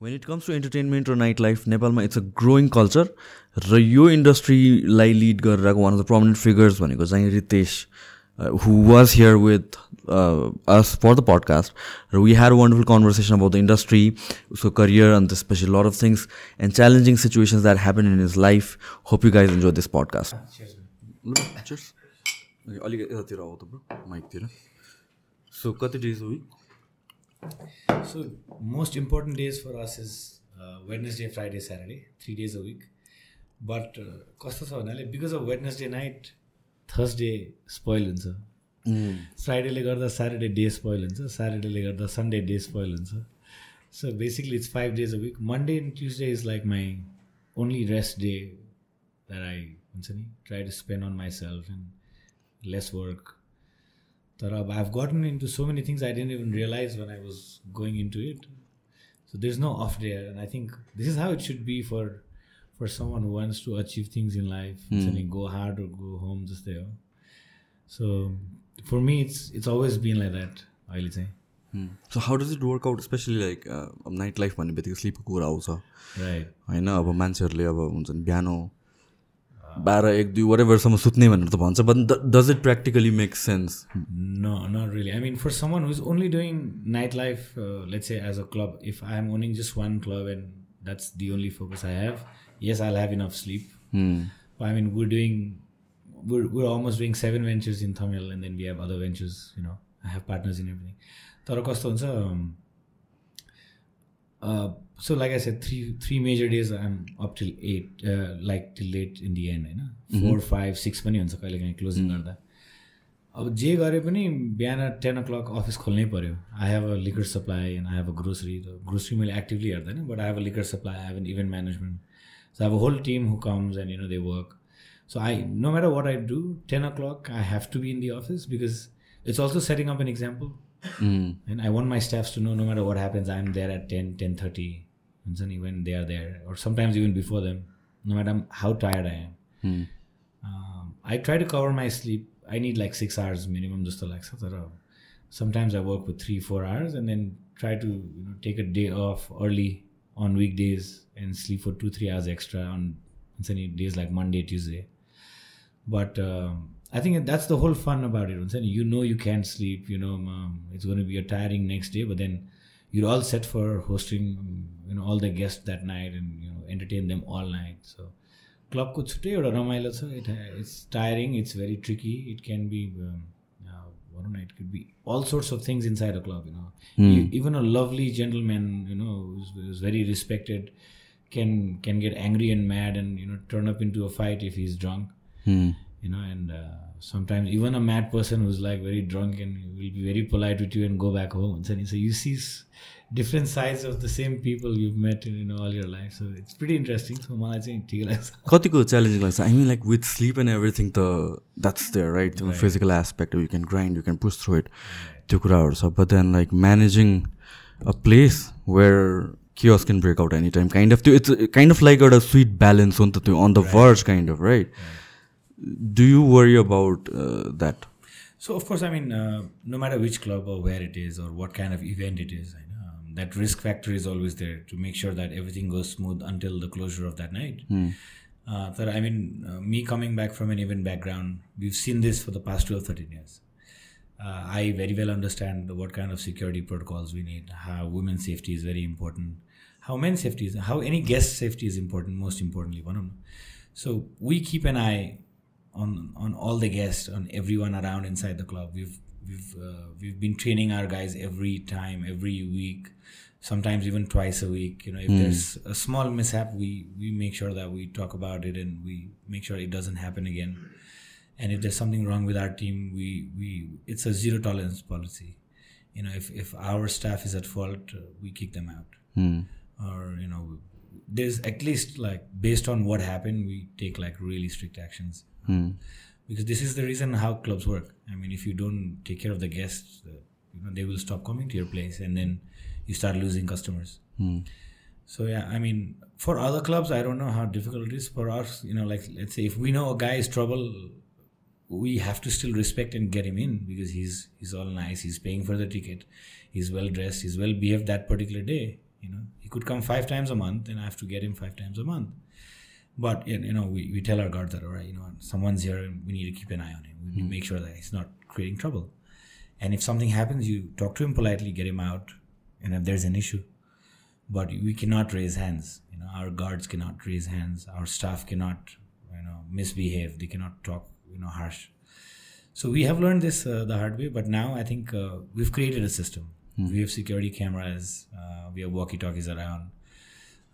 When it comes to entertainment raw night life नेपालमा it's a growing culture र यो इन्डस्ट्रीलाई लिड गरिरहेको one of the prominent figures भनेको चाहिँ Ritesh who was here with us for the podcast raw we had wonderful conversation about the industry उसको career अनि त्यसपछि lot of things and challenging situations that happen in his life hope you guys enjoy this podcast अलिकति यतातिर आऊ त माइकतिर so कति days week So most important days for us is uh, Wednesday, Friday, Saturday, three days a week. But uh, कस्तो छ भन्नाले because of Wednesday night Thursday spoil हुन्छ। फ्राइडेले गर्दा स्याटरडे डे स्पोइल हुन्छ स्याटरडेले गर्दा सन्डे डे स्पोइल हुन्छ। So basically it's five days a week Monday and Tuesday is like my only rest day that I हुन्छ नि try to spend on myself and less work तर अब I have gotten into so many things I didn't even realise when I was going into it so there is no off day and I think this is how it should be for for some one wants to achieve things in life go hard go home जस्तै हो so for me it's it's always been like that अहिले चाहिँ so how does it work out especially like night life भन्ने बित्तिकै स्लिपको कुरा आउँछ right होइन अब मान्छेहरूले अब हुन्छ नि बिहान बाह्र एक दुई वाट वर्षसम्म सुत्ने भनेर त भन्छ but does it practically make sense न not really I mean for someone who's only doing night life let's as a club if I am owning just one club and that's the only focus I have yes I have enough sleep I mean we doing we're, we're almost doing seven ventures in Tamil and then we have other ventures, you know, I have partners तर कस्तो हुन्छ so like I said three three major days I'm up till at like till late in the end होइन four five six पनि हुन्छ कहिले काहीँ closing गर्दा अब जे गरे पनि बिहान टेन ओ क्लक अफिस खोल्नै पऱ्यो I have a liquor supply and I have a grocery grocery मैले एक्टिभली हेर्दैन but I have a liquor supply I have an event management so I have a whole team who comes and you know they work so I no matter what I do ten o'clock I have to be in the office because it's also setting up an example and I want my staffs to know no matter what happens, I'm there at 10, 10.30, and when they are there, or sometimes even before them, no matter how tired I am. Um, I try to cover my sleep. I need like six hours minimum just to like sometimes I work with three, four hours and then try to you know, take a day off early on weekdays and sleep for two, three hours extra on sunny days like Monday, Tuesday. But um, I think that's the whole fun about it. You know you can't sleep. You know um, it's going to be a tiring next day, but then you're all set for hosting you know all the guests that night and you know entertain them all night. So क्लबको छुट्टै एउटा रमाइलो छ it it's tiring it's very tricky it can be भनौँ न it could be all sorts of things inside a club you know even a lovely gentleman you know is very respected can can get angry and mad and you know turn up in to a fight if is drunk you know and uh, sometimes even a mad person who's like very drunk and will be very polite with you and go back home and so you see different sides of the same people you've met in you know, all your life so it's pretty interesting so मलाई चाहिँ ठिक लाग्छ कतिको challenging लाग्छ आई mean like with slip and everything त that's there right physical aspect you can grind यु क्यान पुस through it त्यो कुराहरू छ but then like managing a place where chaos can break out any time kind of त्यो it's kind of like एउटा sweet balance हो नि त त्यो on the verge kind of right Do you worry about uh, that? So of course i mean uh, no matter which club or where it is or what kind of event it is um, that risk factor is always there to make sure that everything goes smooth until the closure of that night. Uh, but i mean me coming back from an event background we've seen this for the past 12 13 years. I very well understand what kind of security protocols we need how women's safety is very important how men's safety is how any guest safety is important most importantly one of them. so we keep an eye on on all the guests, on everyone around inside the club. We've we've uh, we've been training our guys every time, every week, sometimes even twice a week. You know, if mm. there's a small mishap, we we make sure that we talk about it and we make sure it doesn't happen again. And if there's something wrong with our team, we we it's a zero tolerance policy. You know, if if our staff is at fault, uh, we kick them out. Mm. Or you know, there's at least like based on what happened, we take like really strict actions. Hmm. Because this is the reason how clubs work. I mean, if you don't take care of the guests, uh, you know, they will stop coming to your place, and then you start losing customers. Hmm. So yeah, I mean, for other clubs, I don't know how difficult it is. For us, you know, like let's say if we know a guy is trouble, we have to still respect and get him in because he's he's all nice. He's paying for the ticket. He's well dressed. He's well behaved that particular day. You know, he could come five times a month and i have to get him five times a month but you you know we, we tell our guards that all right you know someone's here and we need to keep an eye on him. We need to make sure that he's not creating trouble. And if something happens you talk to him politely get him out and if there's an issue. But we cannot raise hands you know. Our guards cannot raise hands. Our staff cannot you know misbehave. They cannot talk you know harsh. So we have learned this uh, the hard way but now i think uh, we've created a system. We have security cameras uh, we have walkie talkies around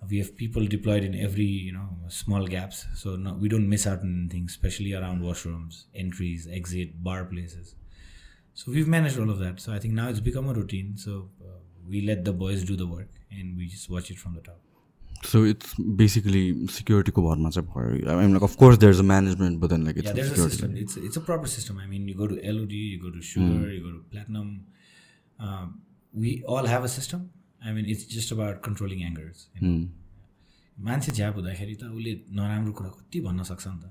we have people deployed in every you know small gaps so no, we don't miss out on anything especially around washrooms entries exit bar places so we've managed all of that so i think now it's become a routine so uh, we let the boys do the work and we just watch it from the top So it's basically security ko bhaरमा चाहिँ भयो I mean like of course there's a management but then like it's yeah there's a security. system it's, it's a proper system i mean you go to lod you go to sugar you go to platinum um, we It's just about controlling angers you know? मान्छे झ्याप हुँदाखेरि त उसले नराम्रो कुरा कति भन्न सक्छ नि त।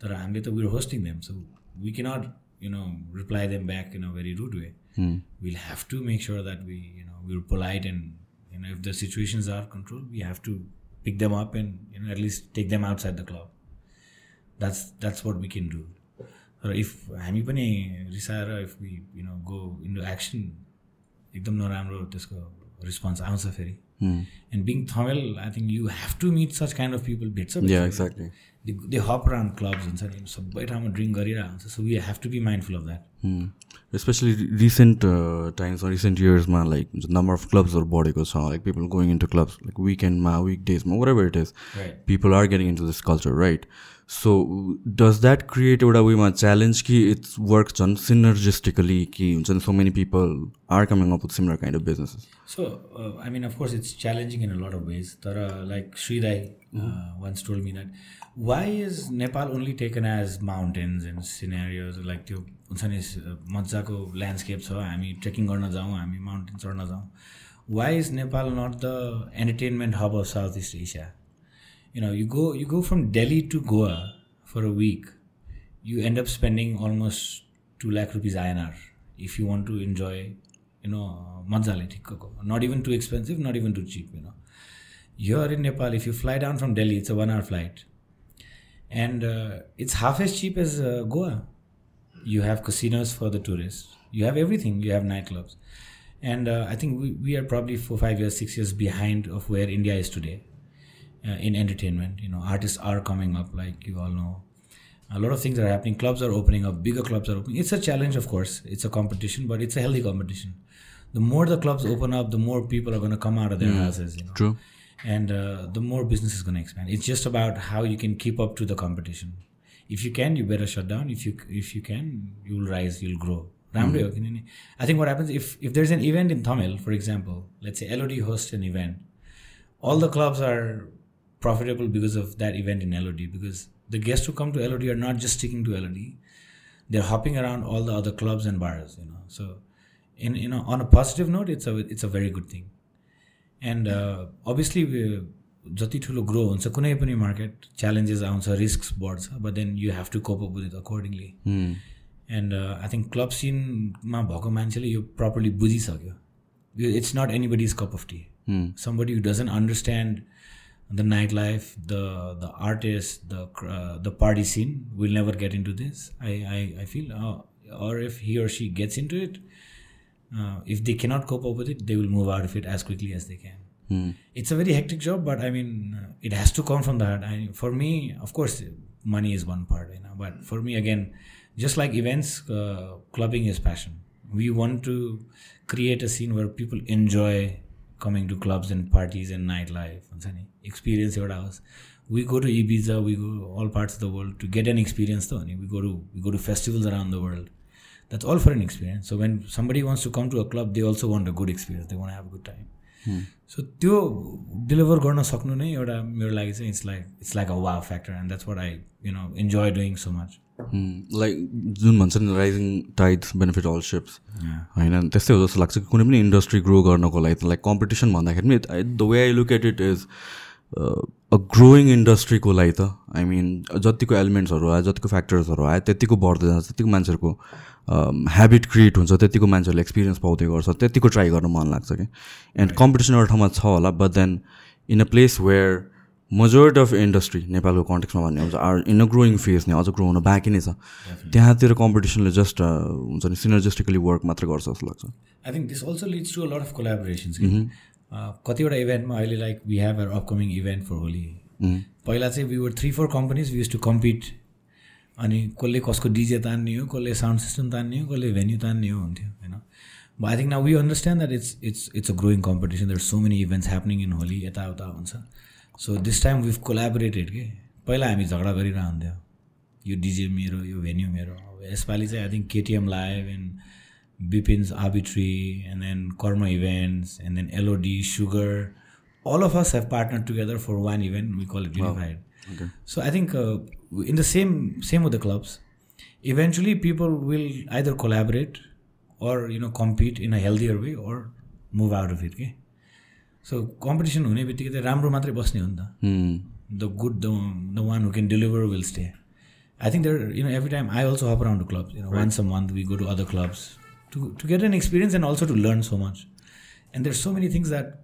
तर हामीले त we're hosting them so we cannot you know reply them back in a very rude way will have to make sure that we you know we're polite and you know if the situations are control we have to pick them up and you know at least take them outside the club that's that's what we can do raw if हामी पनि रिसाएर if we you know go into action एकदम नराम्रो त्यसको response आउँछ फेरि and being Thamel I think you have to meet such kind of people भेट्छ exactly they hop round clubs हुन्छ नि सबै ठाउँमा ड्रिङ्क गरिरहेको हुन्छ so you have to be mindful of that especially recent टाइम्समा recent इयर्समा like number of क्लब्सहरू बढेको छ like people going into clubs like विकेन्डमा week डेजमा wherever it is people are getting into this culture right so does that create एउटा वेमा challenge कि it's work झन् सिनर्जिस्टिकली कि हुन्छ नि? So many people are coming up with similar kind of businesses so I mean of course it's challenging in a lot of ways तर like Shri Rai one store me why is Nepal only taken as mountains and scenarios like त्यो हुन्छ नि मजाको landscape छ। हामी trekking गर्न जाउँ हामी माउन्टेन चढ्न जाउँ। Why is Nepal not the entertainment hub of South East Asia you know you go you go from delhi to goa for a week you end up spending almost 2 lakh rupees inr if you want to enjoy you know mazale not even too expensive not even too cheap you know. Here in nepal if you fly down from delhi it's a 1 hour flight. And uh, it's half as cheap as uh, goa. You have casinos for the tourists. You have everything. You have nightclubs. And uh, i think we, we are probably four five years six years behind of where india is today. Uh, in entertainment. You know, artists are coming up, like you all know. A lot of things are happening. Clubs are opening up. Bigger clubs are opening. It's a challenge, of course. It's a competition, but it's a healthy competition. The more the clubs open up, the more people are going to come out of their mm. houses. You know? True. And uh, the more business is going to expand. It's just about how you can keep up to the competition. If you can, you better shut down. If you if you can, you'll rise. You'll grow. Mm. I think what happens if if there's an event in Thamel, for example, let's say LOD hosts an event, all the clubs are profitable because of that event in LOD because the guests who come to LOD are not just sticking to LOD, they're hopping around all the other clubs and bars, you know. So, in you know, on a positive note, it's a it's a very good thing. End obviously जति ठुलो grow हुन्छ कुनै पनि market challenges आउँछ risk बढ्छ but then you have to cope up with it accordingly Hmm. End I think club cinema भएको मान्छेले यो properly बुझिसक्यो it's not any body is cup of T Hmm. somebody who doesn't understand the nightlife, the the artists, the uh, the party scene will never get into this. I I, I feel, uh, or if he or she gets into it, uh, if they cannot cope up with it, they will move out of it as quickly as they can. Hmm. It's a very hectic job, but I mean, uh, it has to come from the heart. I, for me, of course, money is one part, you know. But for me, again, just like events, uh, clubbing is passion. We want to create a scene where people enjoy coming to clubs and parties and nightlife. Experience एउटा होस्। We go to Ibiza we go all parts of the world to get an experience त हो नि we go to we go to festivals around the world that's all for an experience so when somebody wants to come to a club they also want a good experience they want have good time so त्यो deliver गर्न सक्नु नै एउटा मेरो लागि चाहिँ it's like it's like a wow factor and that's what I you know enjoy doing so much like जुन भन्छ नि rising tides benefit all ships होइन त्यस्तै हो जस्तो लाग्छ कि कुनै पनि इन्डस्ट्री ग्रो गर्नको लागि लाइक कम्पिटिसन भन्दाखेरि पनि the way I look at it is a growing इन्डस्ट्रीको लागि त आई मिन जतिको एलिमेन्ट्सहरू आयो जतिको फ्याक्टर्सहरू आयो त्यतिको बढ्दै जान्छ त्यतिको मान्छेहरूको ह्याबिट क्रिएट हुन्छ त्यतिको मान्छेहरूले एक्सपिरियन्स पाउँदै गर्छ त्यतिको ट्राई गर्न मन लाग्छ कि। एन्ड कम्पिटिसन एउटा ठाउँमा छ होला but then in a place where majority of industry नेपालको कन्टेक्समा भन्ने हुन्छ are in a growing phase नै अझ ग्रो हुन बाँकी नै छ त्यहाँतिर कम्पिटिसनले जस्ट हुन्छ नि सिनर्जेस्टिकली वर्क मात्रै गर्छ जस्तो लाग्छ। I think this also leads to a lot of collaborations कतिवटा इभेन्टमा अहिले like we have or upcoming event for Holi पहिला चाहिँ we were three four companies we used to compete अनि कसले कसको डिजे तान्ने हो कसले साउन्ड सिस्टम तान्ने हो कसले भेन्यू तान्ने हो हुन्थ्यो होइन but I think now we understand that it's it's it's a growing competition there so many events happening in Holi यताउता हुन्छ. So this time we've collaborated के पहिला हामी झगडा गरिरहन्थ्यो। यो डिजे मेरो यो भेन्यू मेरो। यसपालि चाहिँ I think KTM Live and बिपिन्स आबिट्री and then कर्म events and then Elodie sugar all of us have partnered together for one event. We call it Unified. Wow. Okay. So I think uh, in the same same with the clubs, eventually people will either collaborate or you know compete in a healthier way or move out of it. Okay. So competition हुने बित्तिकै चाहिँ राम्रो मात्रै बस्ने हो नि त the good the the one who can deliver will stay I think there you know every time I also हप around two clubs you know once a month we go to other clubs to to get an experience and also to learn so much and there so many things that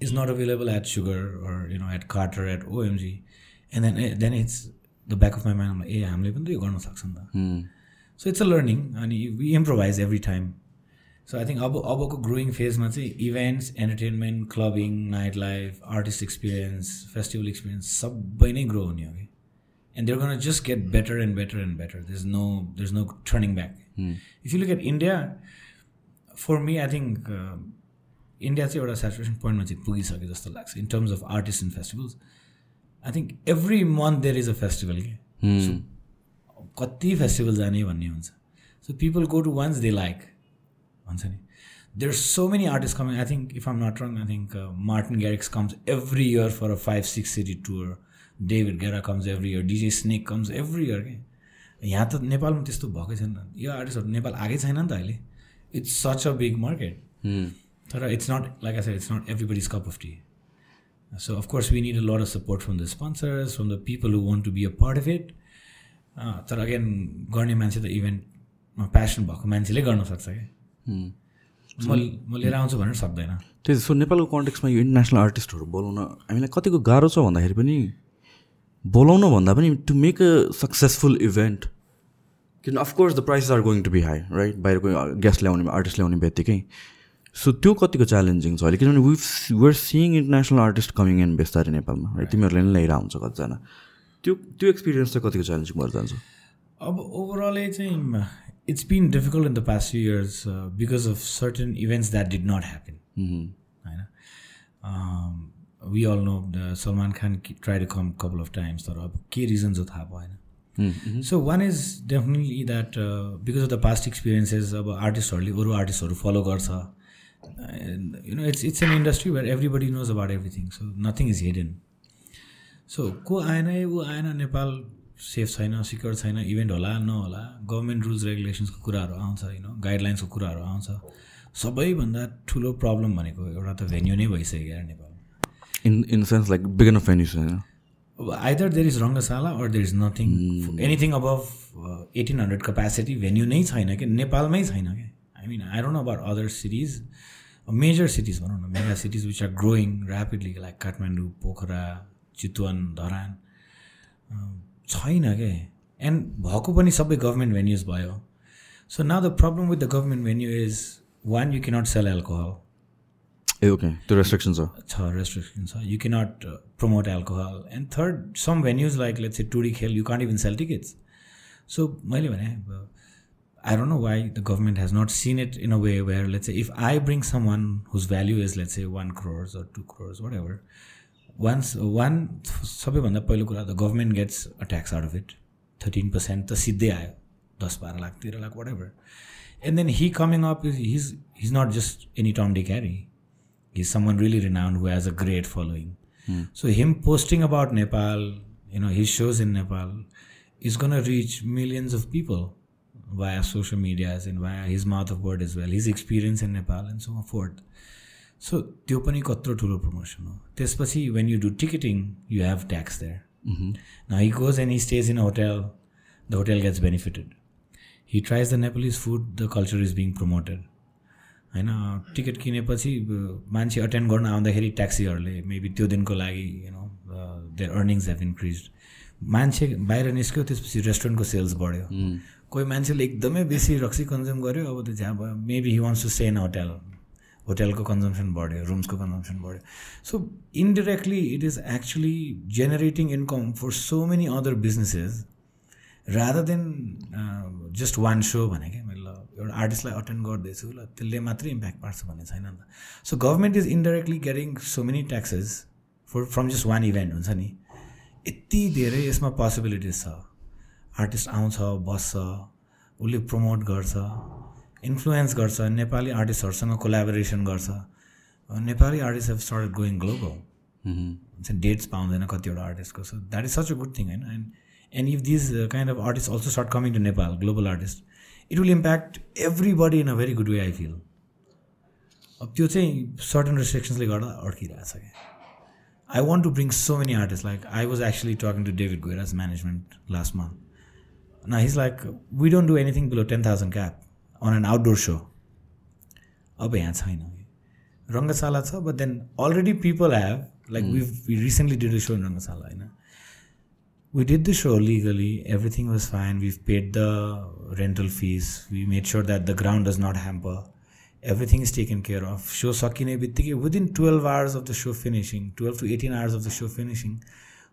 is not available at Sugar or you know at Carter at OMG, and then eh, then it's the back of my mind. I'm like, hey, हामीले पनि त यो गर्न सक्छ नि त so it's a learning अनि we improvise every time so I think अब अबको ग्रोइङ फेजमा चाहिँ events entertainment clubbing night life artist experience festival experience सबै नै ग्रो हुने हो कि and there gun just get better end better end better there is no there is no turning back if you look eight India for me I think India चाहिँ एउटा saturation पोइन्टमा चाहिँ पुगिसक्यो जस्तो लाग्छ इन terms of artist end festivals I think every month there is a festival कि कति festival जाने भन्ने हुन्छ सो people go to once they like भन्छ नि there so many artist coming I think if I'm not रङ I think Martin ग्यारिक्स comes every year for a five six city टुर David Guetta comes every year DJ Snake comes every year कि। यहाँ त नेपालमा त्यस्तो भएकै छैन। यो आर्टिस्टहरू नेपाल आएकै छैन नि त अहिले। It's such a big market तर it's not like I it's not everybody's cup of tea so of course we need a lot of support from the sponsors from the people who want to be a part of it तर again गर्ने मान्छे त इभेन्टमा प्यासन भएको मान्छेले गर्न सक्छ क्या म म लिएर आउँछु भनेर सक्दैन। त्यही सो नेपालको कन्टेक्समा यो इन्टरनेसनल आर्टिस्टहरू बोलाउन हामीलाई कतिको गाह्रो छ भन्दाखेरि पनि बोलाउन भन्दा पनि to make a successful event किन of course the prices are going to be high right बाहिरको गेस्ट ल्याउने आर्टिस्ट ल्याउने बित्तिकै। सो त्यो कतिको च्यालेन्जिङ छ अहिले? किनभने we've we're seeing international artist coming in बेस्तारी नेपालमा है तिमीहरूले नै ल्याइरहेको हुन्छ कतिजना। त्यो त्यो एक्सपिरियन्स चाहिँ कतिको च्यालेन्जिङ भएर जान्छ? अब ओभरअलै चाहिँ it's been difficult in the past few years because of certain events that did not happen होइन we all know Salman Khan try to come couple of times तर अब के रिजन छ थाहा भएन so one is definitely that because of the past experiences अब आर्टिस्टहरूले अरू आर्टिस्टहरू फलो गर्छ you know it's it's an industry where everybody knows about everything so nothing is hidden सो को आएन ऊ आएन नेपाल सेफ छैन सिक्योर छैन इभेन्ट होला नहोला गभर्मेन्ट रुल्स रेगुलेसन्सको कुराहरू आउँछ होइन गाइडलाइन्सको कुराहरू आउँछ सबैभन्दा ठुलो प्रब्लम भनेको एउटा त भेन्यू नै भइसक्यो नेपालमा in in sense like begin of venue छैन either there is Rangashala or there is nothing anything above eighteen hundred capacity venue नै छैन कि. नेपालमै छैन कि I mean I don't know about other cities major cities भनौँ न mega cities which are growing rapidly like Kathmandu Pokhara Chitwan Dharan छैन क्या एन्ड भएको पनि सबै गभर्मेन्ट भेन्युज भयो so now the problem with the government venue is one you cannot sell alcohol ah okay त्यो restriction छ छ restriction छ. You can not promote alcohol and third some venues like let's a two D खेल you can't even sell tickets so मैले भने I don't know why the government has not seen it in a way where let's if I bring some one whose value is let's say one crores or two crores whatever once one सबैभन्दा पहिलो कुरा the government gets a tax out of it thirteen percent त सिधै आयो दस बाह्र लाख तेह्र lakh whatever and then he coming up is his his not just any Tom Dick Harry He's someone really renowned who has a great following. Hmm. So him posting about Nepal, you know, his shows in Nepal is going to reach millions of people via social medias and via his mouth of word as well, his experience in Nepal and so forth. सो त्यो पनि कत्रो ठुलो promotion हो त्यसपछि when you do ticketing you have tax there Now he goes and he stays in a hotel. The hotel gets benefited. He tries the Nepalese food. The culture is being promoted. होइन ticket किनेपछि मान्छे attend गर्न आउँदाखेरि ट्याक्सीहरूले maybe त्यो दिनको लागि you know their earnings have increase मान्छे बाहिर निस्क्यो त्यसपछि रेस्टुरेन्टको सेल्स बढ्यो। कोही मान्छेले एकदमै बेसी रक्सी कन्ज्युम गर्यो अब त्यो जहाँ भयो maybe he wants to stay in hotel होटेलको कन्जम्सन बढ्यो रुम्सको कन्जम्सन बढ्यो। So indirectly it is actually generating income for so many other businesses rather than just one so भने क्या मैले एउटा आर्टिस्टलाई अटेन्ड गर्दैछु ल त्यसले मात्रै इम्प्याक्ट पार्छ भन्ने छैन नि त। So government is indirectly getting so many taxes for from just one event हुन्छ नि? यति धेरै यसमा पोसिबिलिटिज छ। आर्टिस्ट आउँछ बस्छ उसले प्रमोट गर्छ इन्फ्लुएन्स गर्छ नेपाली आर्टिस्टहरूसँग कोलाबोरेसन गर्छ। Nepali artist have start going global dates पाउँदैन कतिवटा आर्टिस्टको so that is such a good thing होइन? And and if this kind of artist also start coming to Nepal global artist it will impact everybody in a very good way I feel अब त्यो चाहिँ certain रेस्ट्रिक्सन्सले गर्दा अड्किरहेछ क्या। I want to bring so many artist like I was actually talking to David Guetta's management last month न his like we don't do anything below ten thousand cap on an outdoor so अब यहाँ छैन। रङ्गशाला छ but then already people have like we recently did so in Rangashala होइन? we did the show legally everything was fine we've paid the rental fees we made sure that the ground does not hamper everything is taken care of show sakine within 12 hours of the show finishing 12 to 18 hours of the show finishing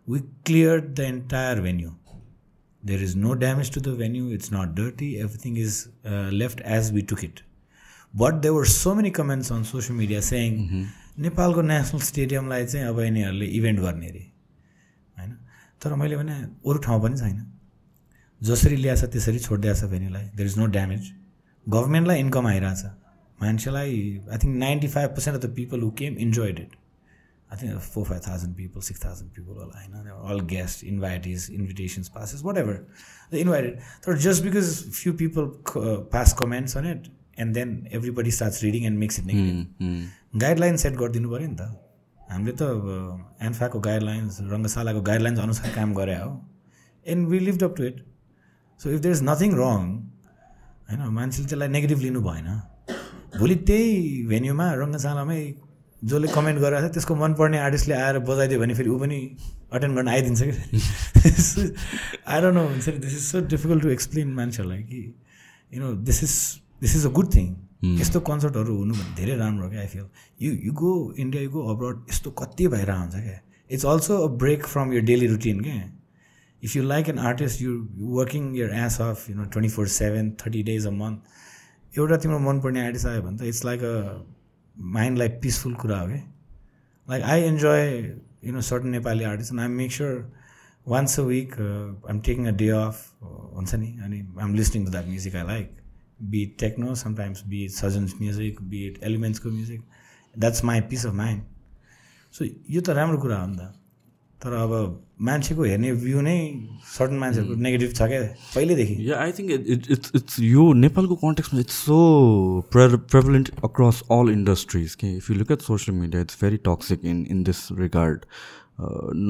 we cleared the entire venue there is no damage to the venue it's not dirty everything is uh, left as we took it but there were so many comments on social media saying mm-hmm. नेपालको national स्टेडियमलाई चाहिँ अब यिनीहरूले event गर्ने अरे तर मैले भने अरू ठाउँ पनि छैन। जसरी ल्याएछ त्यसरी छोडिदिएछ भेन्यूलाई देयर इज नो ड्यामेज गभर्मेन्टलाई इन्कम आइरहेछ। मान्छेलाई I think ninety five percent of the people who came enjoyed it I think four five thousand people six thousand people होला होइन all guest invitees invitations passes whatever the invited तर just because few people pass comments on it and then everybody starts reading and makes it negative guideline set गरिदिनु पऱ्यो नि त। हामीले त एन्फाको guidelines रङ्गशालाको guidelines अनुसार काम गरे हो and we live up to it so if there is nothing wrong होइन मान्छेले त्यसलाई नेगेटिभ लिनु भएन। भोलि त्यही भेन्यूमा रङ्गशालामै जसले कमेन्ट गरेर छ त्यसको मनपर्ने आर्टिस्टले आएर बजाइदियो भने फेरि ऊ पनि अटेन्ड गर्न आइदिन्छ कि? आएर न हुन्छ नि this is so difficult to explain मान्छेहरूलाई कि you know this is this is a good thing यस्तो कन्सर्टहरू हुनु भने धेरै राम्रो क्या I feel you you go India you go abroad यस्तो कति भएर हुन्छ क्या। It's also a break from your daily routine क्या। If you like an artist you working your ass off you know twenty four seven thirty days a month एउटा तिम्रो मनपर्ने artist आयो भने त इट्स लाइक अ माइन्डलाई peaceful कुरा हो क्या। Like I enjoy you know certain Nepali artist and I make sure once a week I'm taking a day off हुन्छ नि अनि I'm listening to that music I like be it techno, sometimes be it Sajan's music, be it Elementsको music that's my peace of mind so यो त राम्रो कुरा हो नि त. तर अब मान्छेको हेर्ने भ्यू नै सर्टन मान्छेहरूको नेगेटिभ छ क्या पहिल्यैदेखि yeah I think it it's it's यो नेपालको कन्टेक्समा it's so pre prevalent across all industries के if you look at social media it's very toxic in in this regard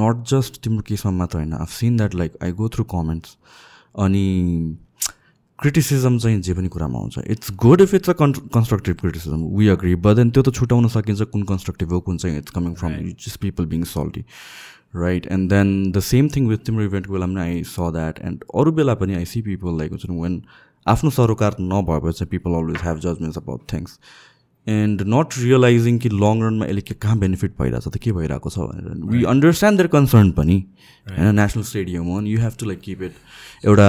not just तिम्रो केसमा मात्र होइन I've seen that like I go through comments अनि criticism चाहिँ जे पनि कुरामा आउँछ it's good if it's a con constructive criticism we agree but then त्यो त छुट्याउन सकिन्छ कुन कन्स्ट्रक्टिभ हो कुन चाहिँ it's coming from just people being salty right and then the same thing with तिम्रो इभेन्टको बेलामा पनि आई स द्याट एन्ड अरू बेला पनि आई सी पिपल लाइक हुन्छ वेन आफ्नो सरोकार नभएपछि people always have judgments about things and not realizing कि लङ रनमा यसले के कहाँ बेनिफिट भइरहेको छ त के भइरहेको छ भनेर। वी अन्डरस्ट्यान्ड देयर कन्सर्न पनि होइन नेसनल स्टेडियम हो you have to like keep it एउटा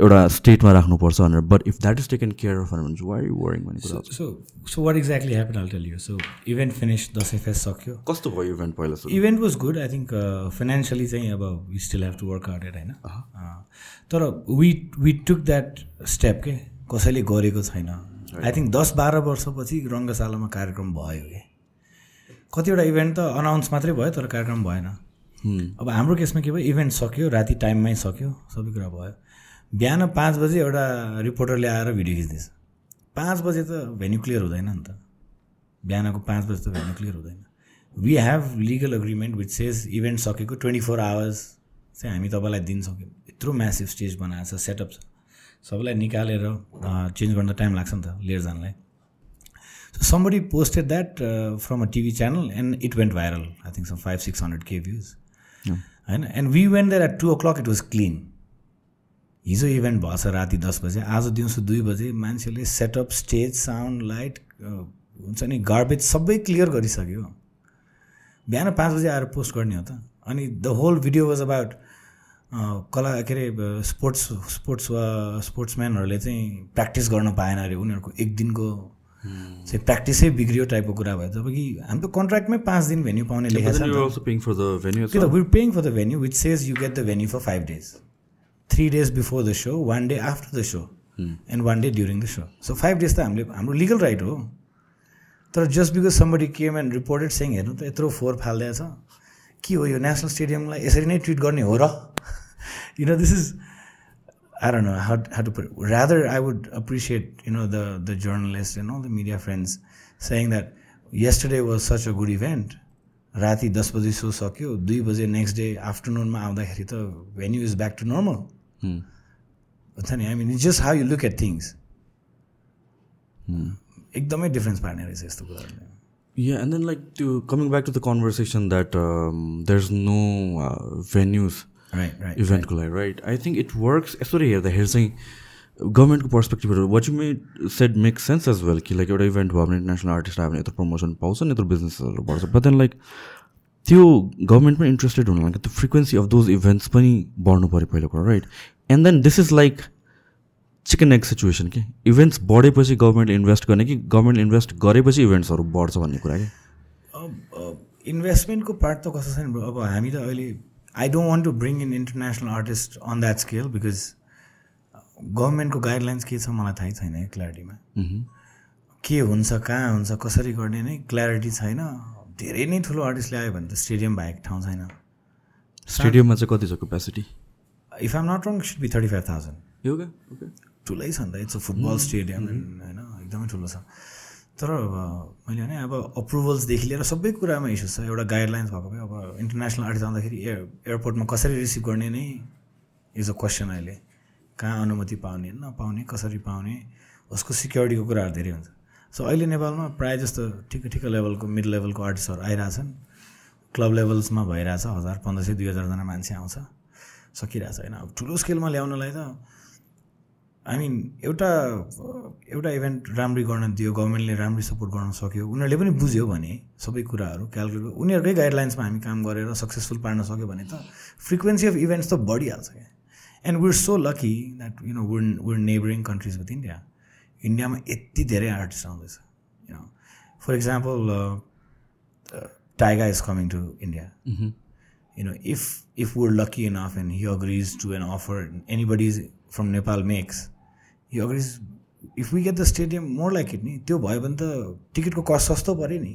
एउटा स्टेटमा राख्नुपर्छ भनेर। But if that is taken care of भने वाइ यु वरिङ भन्ने कुरा so so what exactly happen I'll tell you so event finish Dashain face सक्यो। कस्तो भयो इभेन्ट पहिला event was good I think financially चाहिँ अब we still have to work out at होइन? तर we we took that step के? कसैले गरेको छैन। आई थिङ्क दस बाह्र वर्षपछि रङ्गशालामा कार्यक्रम भयो कि। कतिवटा इभेन्ट त अनाउन्स मात्रै भयो तर कार्यक्रम भएन। अब हाम्रो केसमा के भयो इभेन्ट सक्यो राति टाइममै सक्यो सबै कुरा भयो। बिहान पाँच बजे एउटा रिपोर्टरले आएर भिडियो खिच्दैछ। पाँच बजे त भेन्यू क्लियर हुँदैन नि त। बिहानको पाँच बजी त भेन्यु क्लियर हुँदैन। We have legal agreement with says event सकेको ट्वेन्टी फोर आवर्स चाहिँ हामी तपाईँलाई दिन्छौँ कि यत्रो म्यासिभ स्टेज बनाएको छ सेटअप छ। सबैलाई निकालेर चेन्ज गर्न टाइम लाग्छ नि त लिएर जानलाई। So somebody posted that from a TV channel and it went viral I think some five six hundred K views होइन and we went went at two o'clock it was clean हिजो event भएछ राति दस बजे आज दिउँसो दुई बजे मान्छेले सेटअप स्टेज साउन्ड लाइट हुन्छ नि गार्बेज सबै क्लियर गरिसक्यो। बिहान पाँच बजे आएर पोस्ट गर्ने हो त। अनि the whole video was about कला के अरे स्पोर्ट्स स्पोर्ट्स वा स्पोर्ट्सम्यानहरूले चाहिँ प्र्याक्टिस गर्न पाएन अरे उनीहरूको एक दिनको चाहिँ प्र्याक्टिसै बिग्रियो टाइपको कुरा भयो। जब कि हाम्रो कन्ट्र्याक्टमै पाँच दिन भेन्यू पाउने लेखेको छ we're paying for the venue which says you get the venue for five days three days before the show one day after the show and one day during the show so five days त हामीले हाम्रो legal right हो। तर just because somebody came and reported saying हेर्नु त यत्रो फोहोर फालिदिएछ के हो यो नेसनल स्टेडियमलाई यसरी नै ट्रिट गर्ने हो र? यु know this is I don't know how, how to put it. Rather, I would appreciate, you know, the, the journalists and all the media friends saying that yesterday was such a good event. राति दस बजी सो सक्यो दुई बजे next day आफ्टरनुनमा आउँदाखेरि त venue is back to normal हुन्छ नि आई मिन just how you look eight things एकदमै डिफ्रेन्स पार्ने रहेछ यस्तो कुराहरूले Yeah, and then like to coming back to the conversation that um, there's no uh, venues right right इभेन्टको लागि right I think it works यसरी हेर्दाखेरि चाहिँ गभर्मेन्टको पर्सपेक्टिभहरू what you may said make sense as well कि like एउटा event भयो भने international artist आयो भने यत्रो प्रमोसन पाउँछ नि यत्रो बिजनेसहरू बढ्छ. बट देन लाइक त्यो गभर्मेन्टमा इन्ट्रेस्टेड हुनु लागि त्यो फ्रिक्वेन्सी अफ दोज इभेन्ट्स पनि बढ्नु पऱ्यो पहिलो कुरा right and then this is like chicken egg situation कि इभेन्ट्स बढेपछि गभर्मेन्टले इन्भेस्ट गर्ने कि गभर्मेन्टले इन्भेस्ट गरेपछि इभेन्ट्सहरू बढ्छ भन्ने कुरा क्या अब इन्भेस्टमेन्टको पार्ट त कस्तो छ नि अब हामी त अहिले I don't want to bring in international artist on that scale because गभर्मेन्टको गाइडलाइन्स के छ मलाई थाहै छैन क्ल्यारिटीमा के हुन्छ कहाँ हुन्छ कसरी गर्ने नै क्ल्यारिटी छैन। धेरै नै ठुलो आर्टिस्टले आयो भने त स्टेडियम बाहेक ठाउँ छैन। स्टेडियममा चाहिँ कति छ capacity if I'm not wrong should be thirty five thousand ठुलै छ नि त इट्स अ फुटबल स्टेडियम होइन एकदमै ठुलो छ। तर मैले भने अब अप्रुभल्सदेखि लिएर सबै कुरामा इस्यु छ। एउटा गाइडलाइन्स भएको भए अब इन्टरनेसनल आर्टिस्ट आउँदाखेरि एयर एयरपोर्टमा कसरी रिसिभ गर्ने नै इज अ क्वेसन अहिले। कहाँ अनुमति पाउने नपाउने कसरी पाउने उसको सिक्योरिटीको कुराहरू धेरै हुन्छ। सो अहिले नेपालमा प्रायः जस्तो ठिक ठिक लेभलको मिड लेभलको आर्टिस्टहरू आइरहेछन्। क्लब लेभल्समा भइरहेछ हजार पन्ध्र सय दुई हजारजना मान्छे आउँछ। सकिरहेछ। होइन अब ठुलो स्केलमा ल्याउनलाई त आई मिन एउटा एउटा इभेन्ट राम्ररी गर्न दियो गभर्मेन्टले राम्ररी सपोर्ट गर्न सक्यो। उनीहरूले पनि बुझ्यो भने सबै कुराहरू क्यालकुलेट उनीहरूकै गाइडलाइन्समा हामी काम गरेर सक्सेसफुल पार्न सक्यो भने त फ्रिक्वेन्सी अफ इभेन्ट्स त बढिहाल्छ क्या। And we're so lucky that you know we're we're neighboring countries with India इन्डियामा यति धेरै आर्टिस्ट आउँदैछ you know for example Tyga is coming to India you know, if if we're lucky enough and he agrees to an offer anybody from Nepal makes, he agrees. If we get the stadium more like it, नि त्यो भयो भने त टिकटको कस्ट सस्तो पऱ्यो नि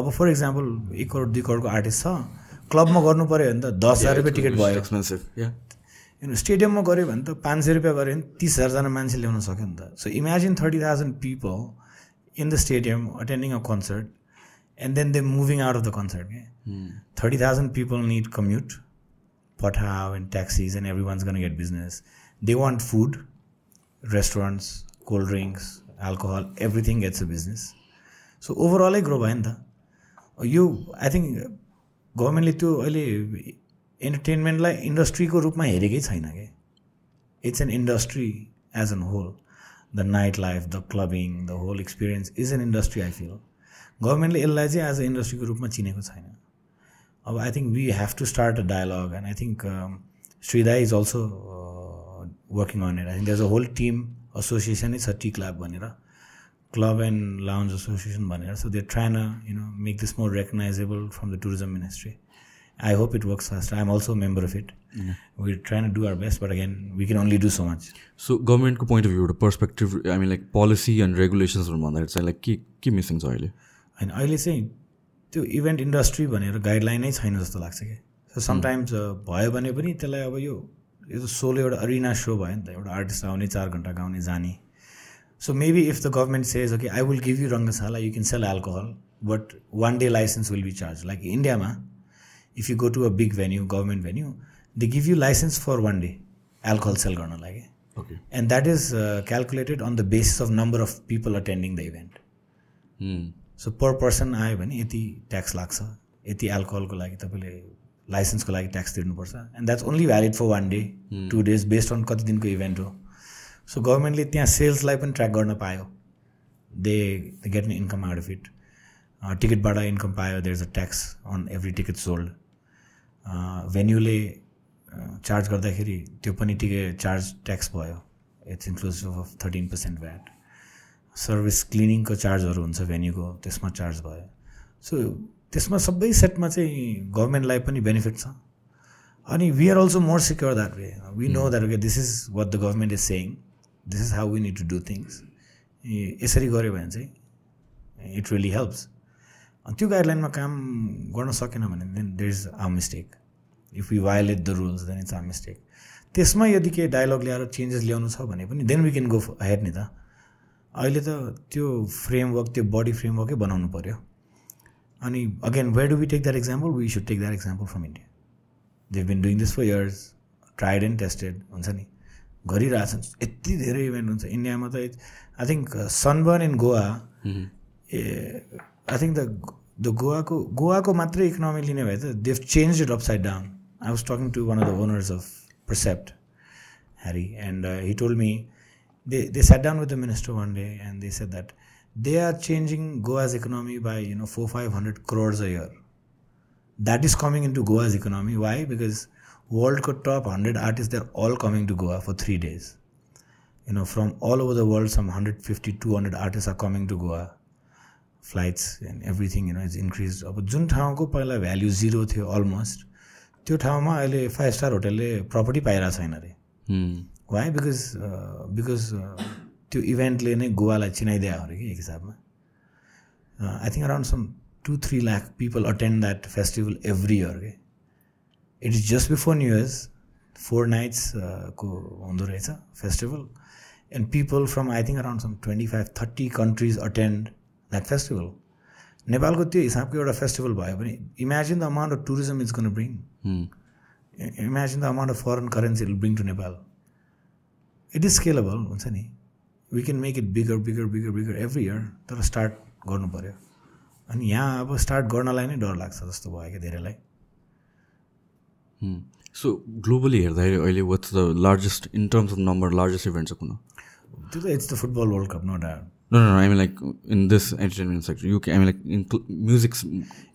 अब फर इक्जाम्पल एक करोड दुई करोडको आर्टिस्ट छ क्लबमा गर्नु पऱ्यो भने त दस हजार रुपियाँ टिकट भयो एक्सपेन्सिभ यु स्टेडियममा गऱ्यो भने त पाँच सय रुपियाँ गऱ्यो भने तिस हजारजना मान्छे ल्याउन सक्यो नि त so imagine thirty thousand people in the stadium attending a concert and then they're moving out of the concert. Yeah? 30,000 people need commute, Patao and taxis, and everyone's going to get business. They want food, restaurants, cold drinks, alcohol, everything gets a business. So overall, I grow by You, I think गभर्मेन्टले त्यो अहिले इन्टरटेनमेन्टलाई इन्डस्ट्रीको रूपमा हेरेकै छैन कि it's an industry as an whole the night life the clubbing the whole experience is an industry I feel गभर्मेन्टले यसलाई चाहिँ एज अ इन्डस्ट्रीको रूपमा चिनेको छैन अब I think we have to start a dialogue and I think Shrida is also working on it I think there's a whole team एसोसिएसनै छ T club भनेर club and lounge association भनेर. So they trying you know make this more recognizable from the tourism ministry I hope it works fast I am also member of it we trying do our best but again we can only do so much so गभर्मेन्टको point of view एउटा perspective I mean like policy end रेगुलेसन्सहरू भन्दाखेरि चाहिँ like के के missing छ अहिले होइन अहिले चाहिँ त्यो इभेन्ट इन्डस्ट्री भनेर गाइडलाइनै छैन जस्तो लाग्छ कि। सो समटाइम्स भयो भने पनि त्यसलाई अब यो यो त सोलो एउटा अरिना सो भयो नि त एउटा आर्टिस्ट आउने चार घन्टा गाउने जाने। So maybe if the government says okay I will give you Rangashala you can sell alcohol but one day licence will be charge like इन्डियामा if you go to a big venue government venue they give you licence for one day alcohol sale गर्न okay and that is calculated on the basis of number of people attending the event so per person आयो भने यति tax लाग्छ यति एल्कोहलको लागि तपाईँले लाइसेन्सको लागि tax तिर्नुपर्छ। And that's only valid for one day two days based on कति दिनको इभेन्ट हो। सो गभर्मेन्टले त्यहाँ सेल्सलाई पनि ट्र्याक गर्न पायो। They get an income out of it टिकटबाट income पायो। There is a tax on every ticket sold भेन्यूले charge गर्दाखेरि त्यो पनि टिकट चार्ज ट्याक्स भयो। It's inclusive of thirteen percent VAT service क्लिनिङको चार्जहरू हुन्छ भेन्यूको त्यसमा चार्ज भयो। सो त्यसमा सबै सेटमा चाहिँ गभर्मेन्टलाई पनि बेनिफिट छ। अनि we are also more secure that way we know that okay this is what the government is saying this is how we need to do things यसरी गऱ्यो भने चाहिँ इट रियली हेल्प्स अनि त्यो गाइडलाइनमा काम गर्न सकेन भने then there is a mistake if you violate the rules then it's a mistake त्यसमा यदि केही डायलग ल्याएर चेन्जेस ल्याउनु छ भने पनि then we can go head नि त। अहिले त त्यो फ्रेमवर्क त्यो बडी फ्रेमवर्कै बनाउनु पऱ्यो अनि again where do we take that example we should take that example from India Dev bin doing this for years tried end tested हुन्छ नि गरिरहेछन् यति धेरै इभेन्ट हुन्छ इन्डियामा त I think sunburn in Goa uh I think the the गोवाको गोवाको मात्रै economy लिने भए त they've change it upside down I was talking to one of the owners of percept harry and uh, he told me they, they sat down with the minister one day and they said that they are changing goa's economy by you know four five hundred crores a year that is coming into goa's economy why because world co- top 100 artists they're all coming to goa for three days you know from all over the world some 150 200 artists are coming to goa flights and everything you know is increase अब जुन ठाउँको पहिला भ्याल्यु zero थियो almost त्यो ठाउँमा अहिले five star होटलले property पाइरहेको छैन अरे Hmm. वाइ बिकज बिकज त्यो इभेन्टले नै गोवालाई चिनाइदियो अरे कि एक हिसाबमा I think around some two three lakh people attend that festival every year के it is just before New Year's four nights को हुँदो रहेछ festival and people from I think around some twenty five thirty countries attend that festival नेपालको त्यो हिसाबको एउटा festival भयो भने imagine the amount of tourism is gonna bring Hmm. imagine the amount of foreign currency it will bring to Nepal. It is scalable, हुन्छ नि we can make it bigger bigger bigger bigger every year तर start गर्नु पऱ्यो अनि यहाँ अब start गर्नलाई नै डर लाग्छ जस्तो भयो क्या धेरैलाई. So globally हेर्दाखेरि अहिले what's the largest in terms of number largest event चाहिँ कुन त्यो त it's the football world cup no doubt No, no, no. I mean, like in this entertainment sector, you can. I mean, like in cl- music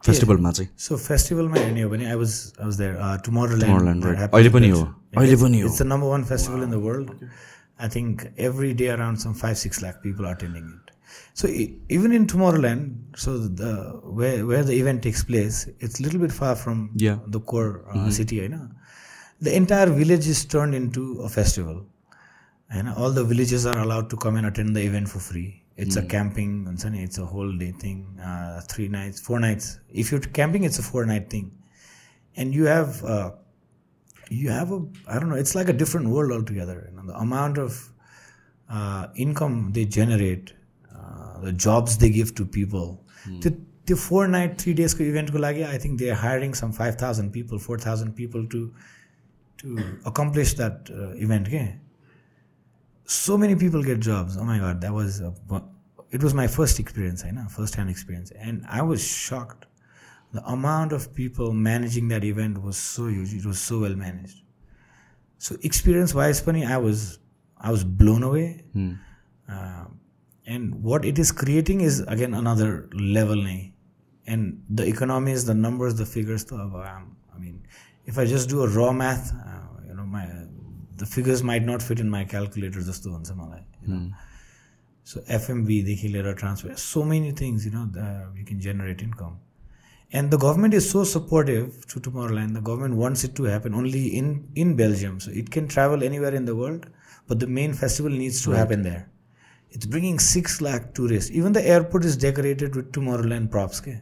festival, चाहिँ so फेस्टिभलमा हेर्ने हो भने I was I was there tomorrow Tomorrowland, right. अहिले पनि हो। अहिले पनि हो। It's the number one festival in the world I think every day around some five six lakh people are attending it. So even in Tomorrowland, so the where where the event takes place, it's a little bit far from yeah. the core uh, mm-hmm. city, you know. The entire village is turned into a festival, and all the villages are allowed to come and attend the event for free. It's mm. a camping, it's a whole day thing, uh, three nights, four nights. If you're camping, it's a four night thing, and you have uh, a I don't know. It's like a different world altogether. You know, the amount of uh, income they generate, uh, the jobs they give to people. The, the four night, three days event I think they are hiring some five thousand people, four thousand people to to accomplish that uh, event. Okay? So many people get jobs. Oh my god, that was it was my first experience, I know, first hand experience, and I was shocked the amount of people managing that event was so huge. It was so well managed. So experience wise funny i was i was blown away. Hmm. Uh, and what it is creating is again another level and the economies the numbers the figures i mean if i just do a raw math uh, you know my the figures might not fit in my calculator just to answer my hmm. so fmv the liye transfer so many things you know uh, the, you can generate income and the government is so supportive to Tomorrowland. The government wants it to happen only in in Belgium, so it can travel anywhere in the world. But the main festival needs to right. happen there. It's bringing six lakh tourists. Even the airport is decorated with Tomorrowland props. Okay?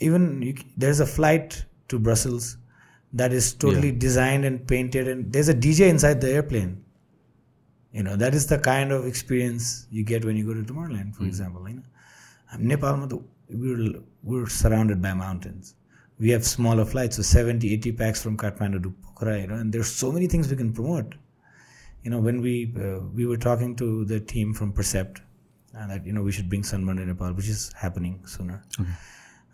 Even you, there's a flight to Brussels that is totally yeah. designed and painted, and there's a DJ inside the airplane. You know that is the kind of experience you get when you go to Tomorrowland, for mm. example. You know, Nepal, we we're surrounded by mountains. We have smaller flights, so 70, 80 pax from Kathmandu to Pokhara, you know, and there's so many things we can promote. You know, when we uh, we were talking to the team from Percept, and that you know we should bring sunburn to Nepal, which is happening sooner. Okay.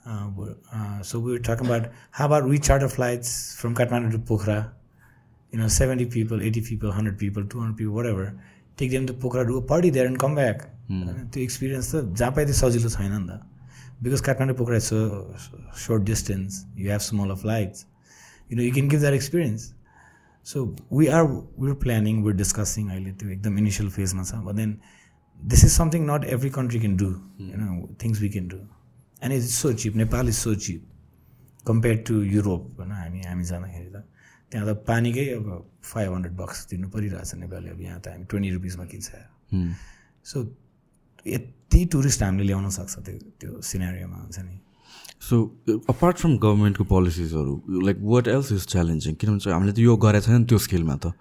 Uh, uh, so we were talking about how about we charter flights from Kathmandu to Pokhara, you know, 70 people, 80 people, 100 people, 200 people, whatever. Take them to Pokhara, do a party there, and come back. त्यो experience त जहाँ the त्यो सजिलो छैन नि त because Kathmandu Pokhara so short distance you have small flights you know you can give that experience so we are we're planning we're discussing अहिले त्यो एकदम इनिसियल फेजमा छ but then this is something not every country can do होइन things we can do and is so cheap Nepal is so cheap compare to Europe होइन हामी हामी जाँदाखेरि त त्यहाँ त पानीकै अब फाइभ हन्ड्रेड बक्स तिर्नु परिरहेछ नेपाली अब यहाँ त हामी ट्वेन्टी रुपिसमा किन्छ। सो यति टुरिस्ट हामीले ल्याउन सक्छ त्यो त्यो सिनेरियोमा हुन्छ नि? सो अपार्ट फ्रम गभर्मेन्टको पोलिसिजहरू like what else is challenging किनभने चाहिँ हामीले त यो गरेको छैन त्यो स्केलमा त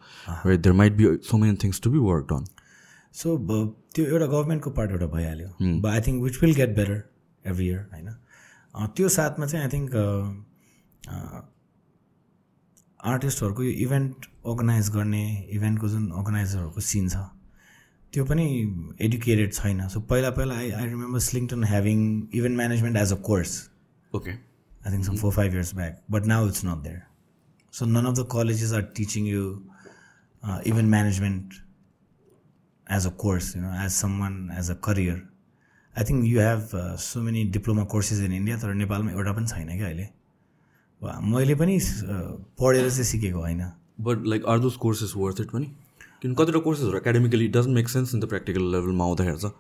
there might be so many things to be work done so ब- त्यो एउटा गभर्मेन्टको पार्ट एउटा भइहाल्यो। But I think which will get better every year होइन? त्यो साथमा चाहिँ आई थिङ्क आर्टिस्टहरूको यो इभेन्ट अर्गनाइज गर्ने इभेन्टको जुन अर्गनाइजरहरूको सिन छ त्यो पनि एडुकेटेड छैन सो पहिला पहिला I I remember Islington having event management as a course okay I think some four five years back, but now it's not there. So none of the colleges are teaching you uh, event management as a course, you know, as someone as a career. I think you have uh, so many diploma courses in India तर नेपालमा एउटा पनि छैन क्या अहिले वा, मैले पनि uh, पढेर चाहिँ सिकेको होइन but like are those courses worth it पनि किन कतिवटा कोर्सेसहरू academically doesn't make sense in the practical लेभलमा आउँदाखेरि चाहिँ?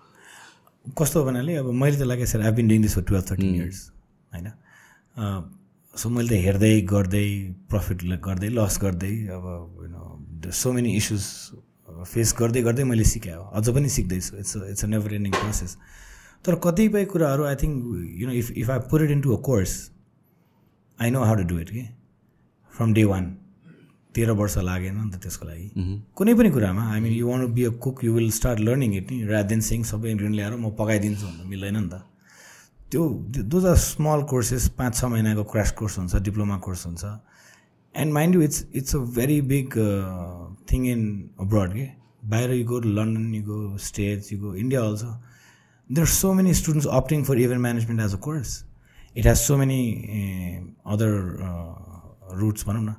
कस्तो भन्नाले अब मैले त sir I been doing this for twelve thirteen years होइन? सो मैले त हेर्दै गर्दै प्रफिट गर्दै लस गर्दै अब you so many issues face गर्दै गर्दै मैले सिकेँ हो अझ पनि सिक्दैछु it's it's a never ending process तर कतिपय कुराहरू I think you know if if I it in to a course I know how to do it कि फ्रम डे वान तेह्र वर्ष लागेन नि त त्यसको लागि। कुनै पनि कुरामा I mean you want be a cook you will start learning it नि रात दिन सिङ सबै इन्ग्रिडियन्ट ल्याएर म पकाइदिन्छु भन्दा मिल्दैन नि त। त्यो दोज आर स्मल कोर्सेस पाँच छ महिनाको क्रास कोर्स हुन्छ डिप्लोमा कोर्स हुन्छ। And mind you it's it's a very big thing in abroad के बाहिर you go London you go States you go India also there are so many students opting for event management as a course it has so many other routes भनौँ न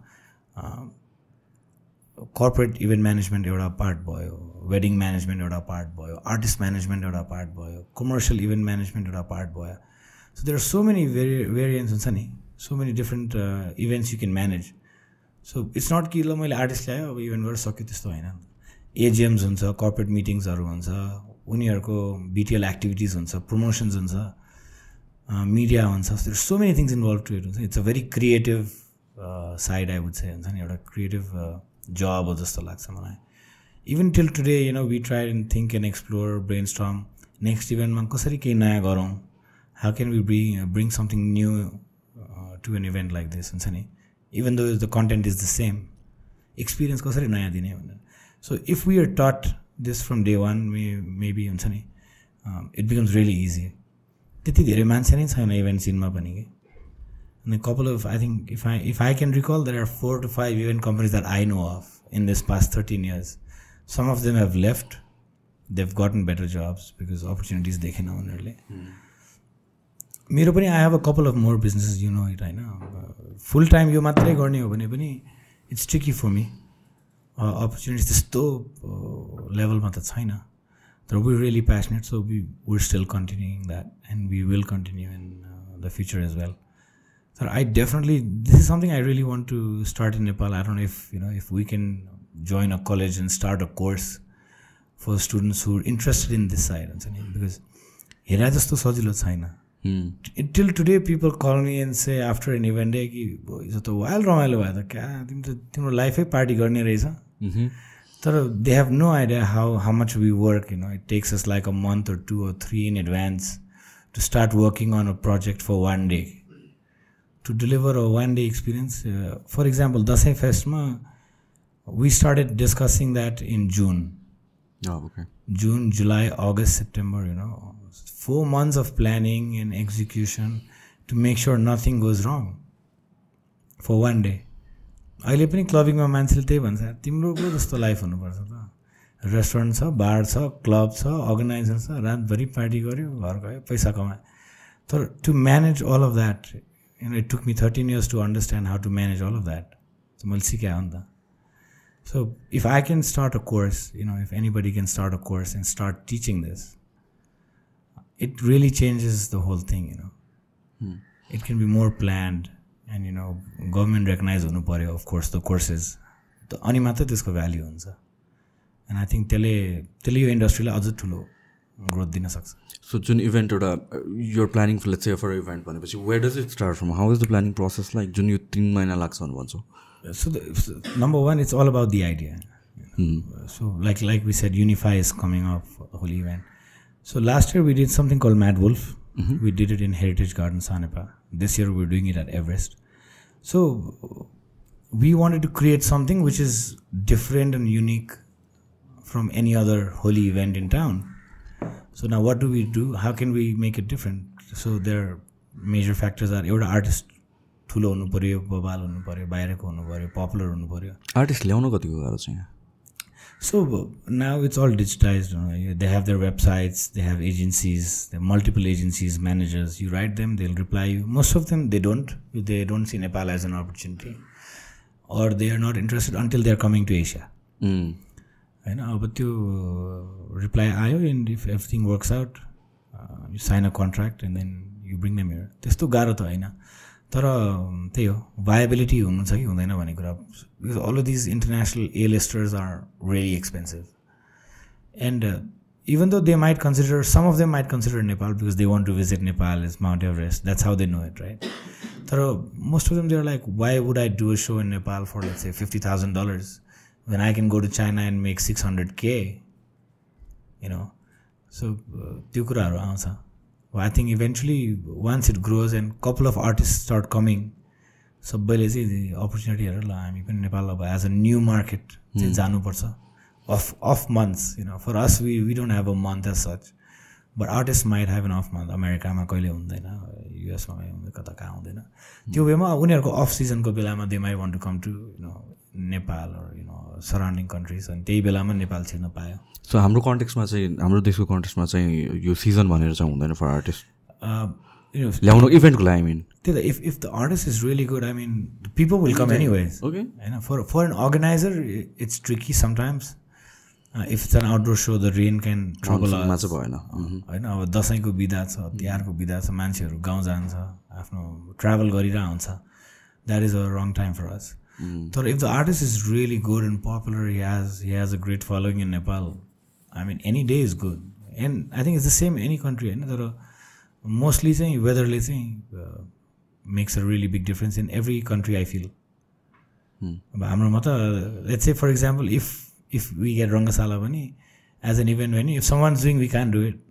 corporate event management एउटा part भयो wedding management एउटा part भयो artist management एउटा part भयो commercial event management एउटा part भयो so there are so many very variance हुन्छ नि so many different events you can manage so it's not कि ल मैले आर्टिस्ट ल्याएँ अब इभेन्ट गरेर सक्यो त्यस्तो होइन एजिएम्स हुन्छ कर्पोरेट मिटिङ्सहरू हुन्छ उनीहरूको बिटिएल एक्टिभिटिज हुन्छ प्रमोसन्स हुन्छ मिडिया हुन्छ there so many things involve to it हुन्छ it's a very creative side I would चाहिँ हुन्छ नि एउटा क्रिएटिभ जब हो जस्तो लाग्छ मलाई even till today you know we try and think and explore brain Sturm next इभेन्टमा कसरी केही नयाँ गरौँ how can we bring bring something new to an event like this हुन्छ नि even though the content is the same experience कसरी नयाँ दिने भनेर so if we are taught this from day one may maybe हुन्छ नि it becomes really easy त्यति धेरै मान्छे नै छैन इभेन्ट सिनमा पनि कि And a couple of, I think, if I if I can recall, there are four to five event companies that I know of in this past 13 years. Some of them have left. They've gotten better jobs because opportunities they can own early. मेरो पनि आई have a couple of more businesses you know it होइन full time यो मात्रै गर्ने हो भने पनि it's tricky for me opportunities त्यस्तो लेभलमा त छैन तर we really passionate so we विर still continuing that and we will continue in the future as well So I definitely this is something I really want to start in Nepal. I don't know if you know if we can join a college and start a course for students who are interested in this side हुन्छ नि because Hera जस्तो सजिलो छैन till today people कल me and से after N event day कि हिजो त वाइल रमाइलो भयो त क्या तिमी त तिम्रो लाइफै पार्टी गर्ने रहेछ तर they have no idea how how much we work you know it takes us like a month or to or three in advance to start working on a project for one day To deliver a one day experience for example Dashain फेस्टमा we started discussing that in June June July August September you know four months of planning and execution to make sure nothing goes wrong for one day अहिले पनि क्लबिङमा मान्छेले त्यही भन्छ तिम्रो पो जस्तो life हुनुपर्छ त। रेस्टुरेन्ट छ बार छ क्लब छ अर्गनाइजर छ रातभरि पार्टी गऱ्यो घर गयो पैसा कमायो। तर to manage all of that you it took me thirteen years to understand how to manage all of that मैले सिकाएँ हो नि त So if I can start a course, you know, if anybody can start a course and start teaching this, it really changes the whole thing, you know. It can be more planned and, you know, government recognize हुनु पऱ्यो of course the courses. त अनि मात्रै त्यसको भ्याल्यु हुन्छ end I think त्यसले त्यसले यो इन्डस्ट्रीलाई अझ ठुलो ग्रोथ दिन सक्छ सो जुन इभेन्ट एउटा your planning let's say for event भनेपछि where does it start from how is the planning process like जुन यो तिन महिना लाग्छ भनेर भन्छौ so the, so number one it's all about the idea so like like we said unify is coming up for the whole event so last year we did something called mad wolf we did it in heritage garden sanepa this year we're doing it at everest so we wanted to create something which is different and unique from any other so न what do we do how can we make it different so there major factors are एउटा artist ठुलो हुनु पऱ्यो बबाल हुनु पऱ्यो बाहिरको हुनु पऱ्यो पपुलर हुनु पऱ्यो आर्टिस्ट ल्याउनु कतिको गाह्रो छ यहाँ? So now it's all digitize they have their websites they have agencies they multiple agencies managers you write them they reply you most of them they don't they don't see Nepal as an opportunity or they are not interested until they are coming to Asia होइन अब त्यो reply आयो and if everything works out you sign a contract and then you bring them here त्यस्तो गाह्रो त होइन तर um, त्यही हो भायबिलिटी हुनु छ कि हुँदैन भन्ने कुरा because all these international A listers are really expensive and even though they might consider some of them might consider Nepal because they want to visit Nepal is Mount Everest that's how they know it right तर most of them there like why would I do a so in Nepal for let's a fifty thousand dollars when I can go to China and make 600k, you know. So, त्यो कुराहरू आउँछ I think eventually once it grows and couple of artist start coming सबैले चाहिँ opportunity हेरेर ल हामी पनि नेपाल अब एज अ न्यू मार्केट चाहिँ जानुपर्छ off off months you know for us we we don't have a month as such but artist might have an off month अमेरिकामा कहिले हुँदैन युएसमा हुँदैन कता कहाँ हुँदैन त्यो वेमा उनीहरूको अफ सिजनको बेलामा they may want to come to you know Nepal you know surrounding countries अनि त्यही बेलामा नेपाल छिर्न पायो। सो हाम्रो कन्टेक्समा चाहिँ हाम्रो देशको कन्टेक्समा चाहिँ यो सिजन भनेर चाहिँ हुँदैन फर आर्टिस्ट ल्याउनु इभेन्टको लागि आई मिन त्यही त if if the artist is really good I mean people will come anyways okay होइन for for an organizer it's tricky sometimes if it's an outdoor so the rain can trouble चाहिँ भएन। होइन अब दसैँको बिदा छ तिहारको बिदा छ मान्छेहरू गाउँ जान्छ आफ्नो ट्राभल गरिरहेको हुन्छ that is a wrong time for us तर if the artist is really good and popular he has he has a great following इन नेपाल आई मिन any day is good and I think it's the same any country होइन तर mostly चाहिँ वेदरले चाहिँ makes a really big difference in every country I feel अब हाम्रोमा त let's say for example if if we get Rangashala पनि as an event भने if someone doing we can do it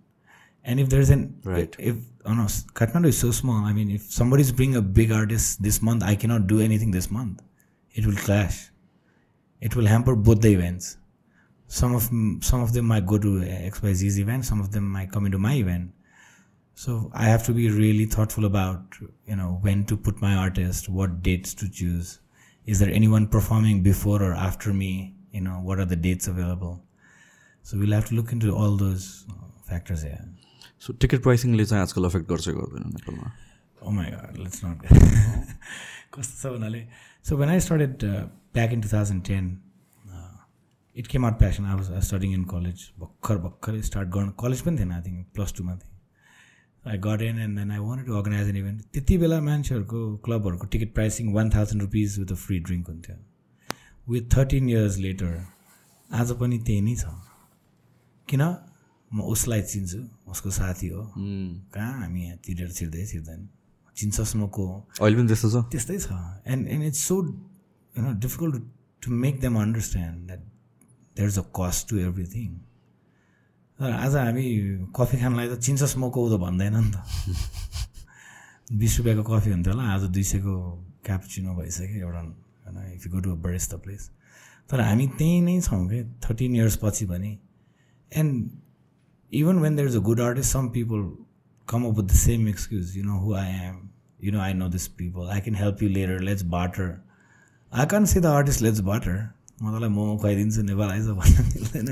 and if there is N Right. if oh no, Kathmandu is so small. I mean, if somebody's bringing a big artist this month, I cannot do anything this month. It will clash. It will hamper both the events. Some of some of them might go to XYZ's event. Some of them might come into my event. So I have to be really thoughtful about you know when to put my artist, what dates to choose. Is there anyone performing before or after me? You know, what are the dates available? So we'll have to look into all those uh, factors here. So ticket प्राइसिङले चाहिँ आजकल affect गर्छ गर्दैन नेपालमा Oh my god, let's not. कस्तो छ भन्नाले So when I started back in two thousand ten it came out passion I was studying in college भर्खर भर्खरै स्टार्ट गर्न कलेज पनि थिएन आई थिङ्क प्लस टूमा थिएँ I got in and then I want to organize an event त्यति बेला मान्छेहरूको क्लबहरूको ticket pricing one thousand rupees with a free drink हुन्थ्यो विथ थर्टिन इयर्स लेटर आज पनि त्यही नै छ किन म उसलाई चिन्छु उसको साथी हो कहाँ हामी यहाँ तिरेर छिर्दै छिर्दैन हो अहिले पनि त्यस्तो छ त्यस्तै छ and and it's so you know difficult to make them understand that there is a cost to everything तर आज हामी कफी खानलाई त चिन्छस् म को हो त भन्दैन नि त बिस रुपियाँको कफी हुन्थ्यो होला आज दुई सयको क्यापुचिनो भइसक्यो एउटा होइन if you go to a barest the place तर हामी त्यहीँ नै छौँ कि थर्टिन इयर्स पछि पनि and even when there's a good artist, some people come up with the same excuse. You know who I am. You know I know these people. I can help you later. Let's barter. I can't say the artist let's barter. मलाई momo खुवाइदिन्छु Nepal eyes भन्न मिल्दैन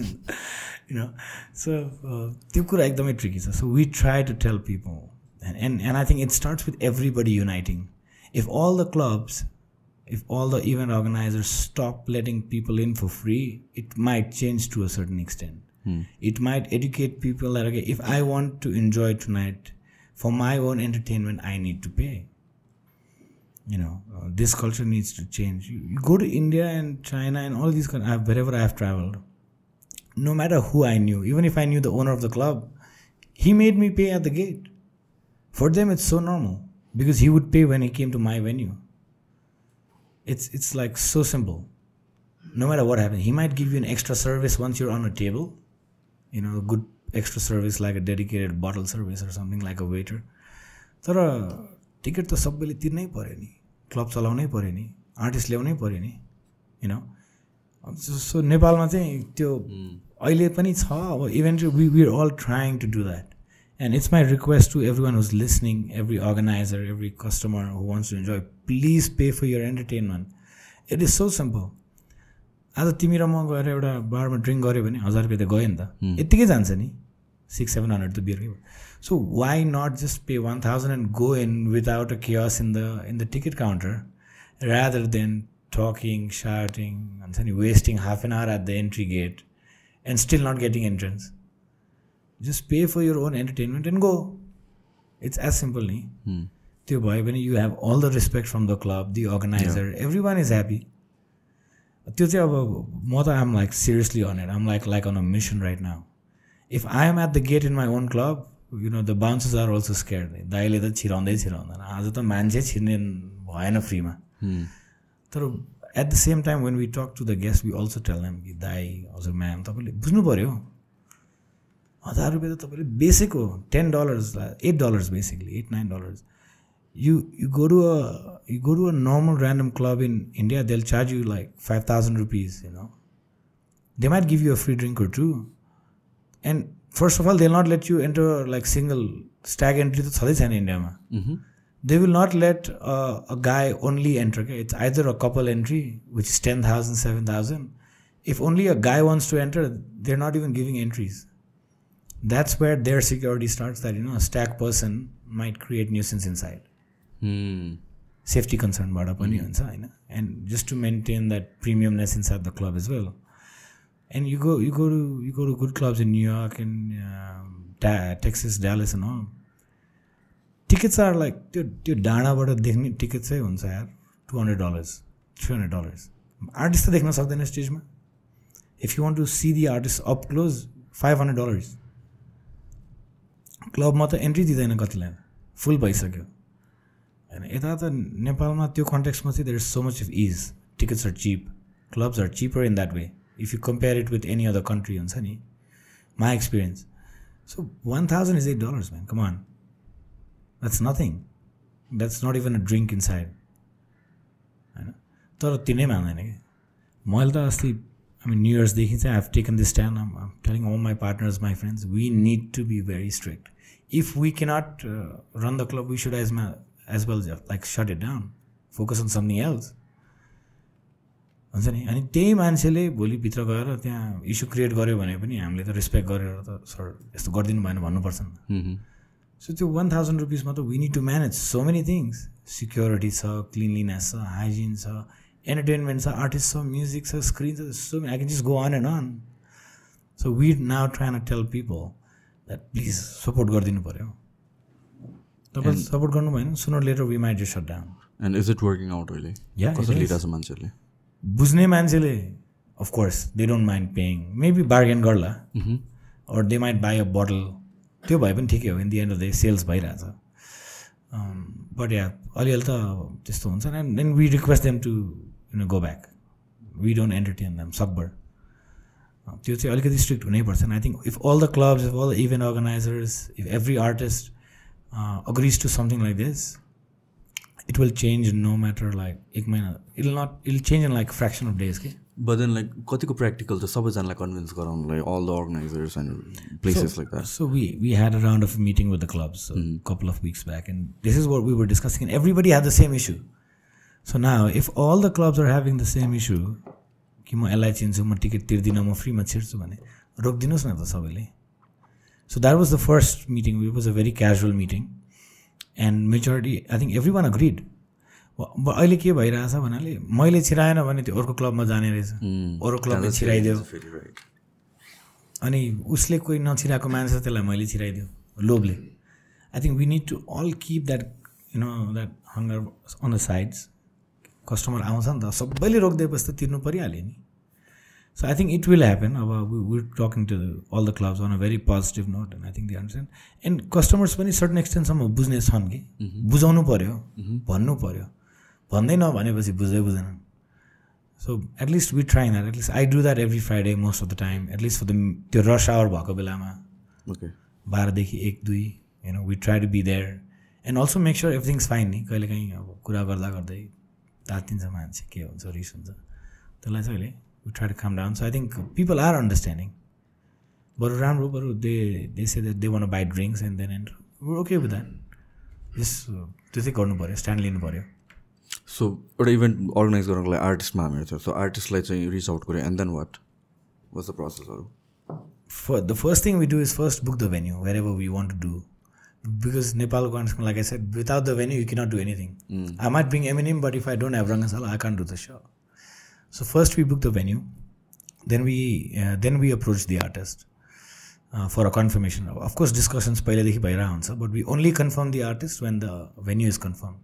you know सो त्यो कुरा एकदमै tricky छ so we try to tell people and and I think it starts with everybody uniting if all the clubs if all the event organizers stop letting people in for free, it might change to a certain extent. Hmm. It might educate people that okay, if I want to enjoy tonight for my own entertainment, I need to pay. You know, uh, this culture needs to change. You, you go to India and China and all these I've- wherever I have traveled, no matter who I knew, even if I knew the owner of the club, he made me pay at the gate. For them, it's so normal because he would pay when he came to my venue. It's it's like so simple. No matter what happens, he might give you an extra service once you're on a table. You know, a good extra service like a dedicated bottle service or something like a waiter. तर ticket त सबैले तिर्नै पऱ्यो नि। Club चलाउनै पऱ्यो नि। Artist ल्याउनै पऱ्यो नि। होइन सो नेपालमा चाहिँ त्यो अहिले पनि छ। अब event we we all trying to do that and it's my request to everyone who's listening every organizer every customer who wants to enjoy please pay for your entertainment it is so simple आज तिमी र म गएर एउटा बारमा drink गऱ्यो भने हजार रुपियाँ त गयो नि त यत्तिकै जान्छ नि सिक्स सेभेन हन्ड्रेड त beer so Y not just pay one thousand and go in without a कियस in the in the ticket counter rather than talking, shouting, and then wasting half an hour at the entry gate and still not getting entrance. Just pay for your own entertainment and go. It's as simple. ni. Hmm. त्यो भयो भने you have all the respect from the club the organiser every one is happy त्यो चाहिँ अब म त आम like seriously on um like like on a mission right now if I am at the gate in my own club you know the bouncers are also scare दाइले त छिराउँदै छिराउँदैन। आज त मान्छे छिर्ने भएन फ्रीमा। Hmm. तर at the same time when we talk to the guest we also tell them कि दाई हजुर म्याम तपाईँले बुझ्नु पऱ्यो हजार रुपियाँ त तपाईँले बेसिक हो। Ten dollars eight dollars basically eight nine dollars you you go to a you go to a normal random club in India, they'll charge you like five thousand rupees. You know, they might give you a free drink or two, and first of all, they'll not let you enter like single stag entry to Salis India. Mm-hmm. They will not let uh, a guy only enter. It's either a couple entry, which is 10,000, 7,000. If only a guy wants to enter, they're not even giving entries. That's where their security starts that, you know, a stag person might create nuisance inside. Hmm. Safety कन्सर्नबाट पनि hmm. हुन्छ होइन? And just to maintain that premium nuisance at the club is well and you go you go you go good clubs in New York and ट्या Texas Dallas and all tickets are like त्यो त्यो डाँडाबाट देख्ने ticket चाहिँ हुन्छ यार। Two hundred dollars three hundred dollars artist त देख्न सक्दैन स्टेजमा। If you want to see the artist up close five hundred dollars क्लबमा त एन्ट्री दिँदैन कतिलाई। फुल भइसक्यो। होइन यता त नेपालमा त्यो कन्टेक्समा चाहिँ there is so much of is tickets are cheap clubs are cheaper in that way if you compare it with any other country हुन्छ नि my experience so one thousand is eight dollars man come on that's nothing that's not even a drink inside होइन तर तिनै मान्दैन कि मैले त अस्ति आई मिन न्यु इयर्सदेखि चाहिँ I have taken this stand आम telling all my partners my friends we need to be very strict if we cannot run the club we should as मा as well like shut it down focus on something else हुन्छ नि? अनि त्यही मान्छेले भोलिभित्र गएर त्यहाँ issue create गर्यो भने पनि हामीले त रेस्पेक्ट गरेर त सर यस्तो गरिदिनु भएन भन्नुपर्छ नि त. सो त्यो वान थाउजन्ड रुपिसमा त we need to manage so many things security छ क्लिनलिनेस छ हाइजिन छ एन्टरटेनमेन्ट छ आर्टिस्ट छ म्युजिक छ स्क्रिन छ so I can just go on and on so we now try न tell people that please support गरिदिनु पऱ्यो तपाईँले सपोर्ट गर्नु भएन sooner later we might shut down it working out really? Yeah, it कसरी is. लिइरहेछ मान्छेहरूले? बुझ्ने मान्छेले of course they don't mind paying maybe bargain गर्ला or they might buy a bottle. त्यो भए पनि ठिकै हो in the end of the sales भइरहेछ। बट या अलिअलि त त्यस्तो हुन्छ। And then we request them to you know go back we don't entertain them सकबर त्यो चाहिँ अलिकति strict हुनैपर्छ। I think if all the clubs if all the event organizers if every artist agrees to something like this it will change no matter like एक महिना it'll not it'll change in like fraction of days के but then like कतिको practical छ सबैजनालाई convince गराउनुलाई all the organisers end places like that So we we had a round of a meeting with the clubs a couple of weeks back, and this is what we were discussing. And everybody had the same issue. So now, if all the clubs are having the same issue, कि म यसलाई चिन्छु म ticket तिर्दिनँ म फ्रीमा छिर्छु भने रोकिदिनुहोस् न त सबैले so that was the first meeting it was a very casual meeting and majority I think everyone agreed अहिले के भइरहेछ भन्नाले मैले छिराएन भने त्यो अर्को क्लबमा जाने रहेछ। अरू क्लबले छिराइदियो। अनि उसले कोही नछिराएको मान्छ त्यसलाई मैले छिराइदियो लोभले। I think we need to all keep that you know that hunger on the sides customer आउँछ नि त सबैले रोकिदिएपछि त तिर्नु परिहाल्यो नि। So I think it will happen अब we talking to all the clubs on a very positive note and I think they understand and customers पनि सर्टन एक्सटेन्टसम्म बुझ्ने छन् कि? बुझाउनु पऱ्यो भन्नु पऱ्यो भन्दै नभनेपछि बुझ्दै बुझ्दैनन् so at least we try that at least I do that every Friday most of the time at least for the त्यो रस आवर भएको बेलामा। बाह्रदेखि एक दुई you know we try to be there and also make sure everything's fine नि? कहिलेकाहीँ अब कुरा गर्दा गर्दै तातिन्छ मान्छे के हुन्छ रिस हुन्छ। त्यसलाई चाहिँ अहिले we try to calm down. So I think people are understanding. But Ramro, Baru, they they say that they want to buy drinks and then and we're okay uh, त्यो चाहिँ गर्नु पऱ्यो स्ट्यान्ड लिनु पऱ्यो सो एउटा इभेन्ट अर्गनाइज गर्नको लागि आर्टिस्टमा हामीहरू थियो. सो आर्टिस्टलाई चाहिँ रिच आउट गऱ्यो and then what was the प्रोसेसहरू फ the first thing we do is first book the venue wherever we want to do because नेपालको गर्नुको लागि without the venue you cannot do anything I might bring Eminem but if I don't have Rangashala I can't do the so So first we book the venue, then we uh, then we approach the artist uh, for a confirmation. Of course, discussions पहिलेदेखि भइरहेको हुन्छ but we only confirm the artist when the venue is confirmed.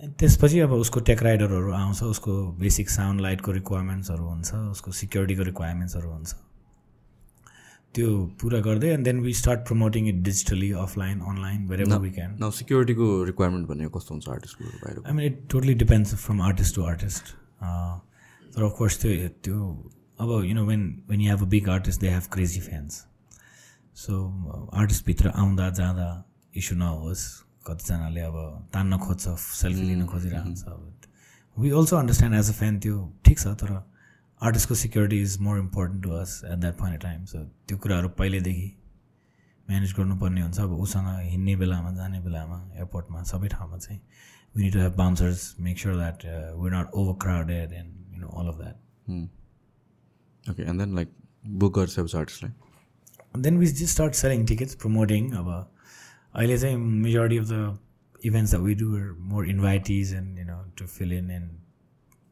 And त्यसपछि अब उसको take राइडरहरू आउँछ उसको basic sound लाइटको रिक्वायरमेन्ट्सहरू हुन्छ उसको सिक्योरिटीको रिक्वायरमेन्ट्सहरू हुन्छ त्यो पुरा गर्दै and then we start promoting it digitally offline online where ever we can न सिक्योरिटीको रिक्वायरमेन्ट भनेको कस्तो हुन्छ आर्टिस्टको बाहिर आई मिन it totally depends from artist to artist तर अफकोर्स त्यो त्यो अब you know when when you have a big artist they have crazy fans so आर्टिस्टभित्र आउँदा जाँदा इस्यु नहोस् कतिजनाले अब तान्न खोज्छ सेल्फी लिन खोजिरहेको हुन्छ अब we also understand as a fan त्यो ठिक छ तर आर्टिस्टको security is more important to us at that point time so त्यो कुराहरू पहिल्यैदेखि म्यानेज गर्नुपर्ने हुन्छ अब उसँग हिँड्ने बेलामा जाने बेलामा एयरपोर्टमा सबै ठाउँमा चाहिँ we need to have bouncers make sure that we not overcrowded and know all of that hmm. okay and then like book ourselves artists right? and then we just start selling tickets promoting our i'll say majority of the events that we do are more invitees and you know to fill in and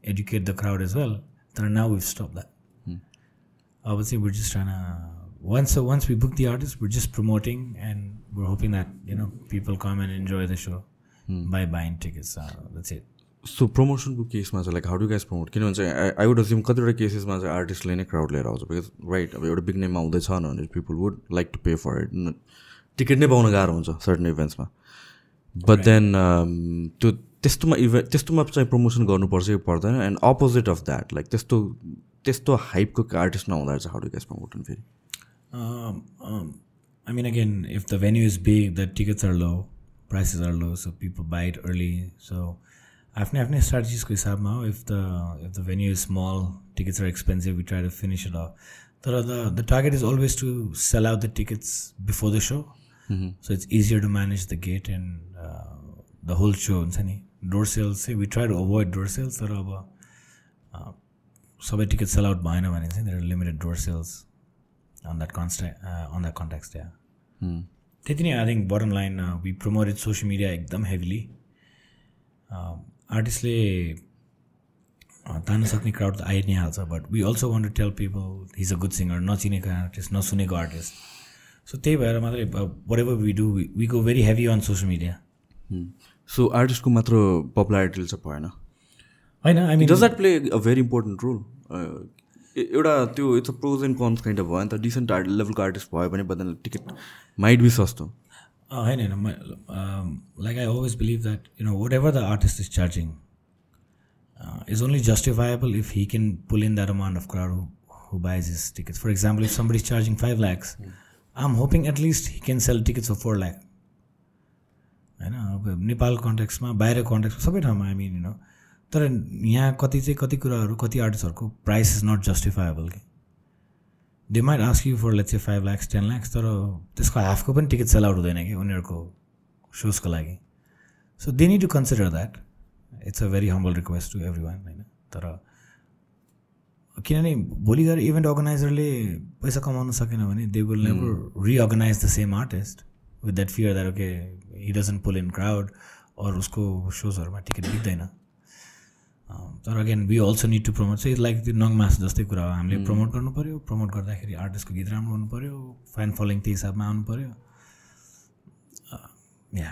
educate the crowd as well then now we've stopped that hmm. i would say we're just trying to once once we book the artist we're just promoting and we're hoping that you know people come and enjoy the show hmm. by buying tickets uh, that's it so प्रमोसनको केसमा चाहिँ like how do guys promote किनभने चाहिँ I would assume कतिवटा केसेसमा चाहिँ आर्टिस्टले नै crowd लिएर आउँछ because right अब एउटा बिग नेम आउँदैछ भने people would like to pay for it ticket नै पाउन गाह्रो हुन्छ सर्टन इभेन्ट्समा बट देन त्यो त्यस्तोमा इभे त्यस्तोमा चाहिँ प्रमोसन गर्नुपर्छ कि पर्दैन and opposite of that like त्यस्तो त्यस्तो हाइपको आर्टिस्ट नहुँदा चाहिँ हाउ डु गाइस प्रमोट फेरि? I mean, again, if the venue is big, the tickets are low, prices are low, so people buy it early. So, आफ्नै आफ्नै स्ट्राटेजिसको हिसाबमा हो if the if the venue is small tickets are expensive we try to finish it off तर the the target is always to sell out the tickets before the so so it's easier to manage the gate and the whole so हुन्छ नि door sales चाहिँ we try to avoid door sales तर अब uh, सबै ticket sell out भएन भने चाहिँ there limited door sales on that कन्सटे on that contact या त्यति नै I think bottom line we promoted social media एकदम हेभिली आर्टिस्टले तान्न सक्ने क्राउड त आइ नै हाल्छ but we also want to tell people he's a good singer नचिनेको artist नसुनेको आर्टिस्ट सो त्यही भएर मात्रै whatever we do we go very heavy on social media so आर्टिस्टको मात्र पपुलारिटी चाहिँ भएन? होइन I mean does that play a very important role एउटा त्यो it's a pros and cons kind of भयो नि त। डिसेन्ट आर्ट लेभलको आर्टिस्ट भयो भने बदन टिकट माइट बी सस्तो। होइन होइन like I always believe that you know whatever the artist is charging is only justifiable if he can pull in that amount of crowd who buys his tickets for example if somebody is charging five lakhs I am hoping at least he can sell tickets for four lakh होइन अब नेपाल कन्टेक्समा बाहिर कन्टेक्समा सबै ठाउँमा आई मिन होइन तर यहाँ कति चाहिँ कति कुराहरू कति आर्टिस्टहरूको प्राइस इज नट जस्टिफाएबल कि they might ask you for let's five lakhs ten lakhs तर त्यसको हाफको पनि टिकट सेल आउट हुँदैन कि उनीहरूको सोजको लागि। So they need to consider that it's a very humble request to everyone होइन? तर किनभने भोलि गएर इभेन्ट अर्गनाइजरले पैसा कमाउन सकेन भने they will never reorganize the same artist with that fear that okay he doesn't pull in crowd अरू उसको सोजहरूमा टिकट बित्दैन तर again we also need to promote चाहिँ लाइक त्यो नङ मास जस्तै कुरा हो हामीले प्रमोट गर्नु पऱ्यो प्रमोट गर्दाखेरि आर्टिस्टको गीत राम्रो हुनु पऱ्यो फ्यान फलोइङ त्यही हिसाबमा आउनु पऱ्यो या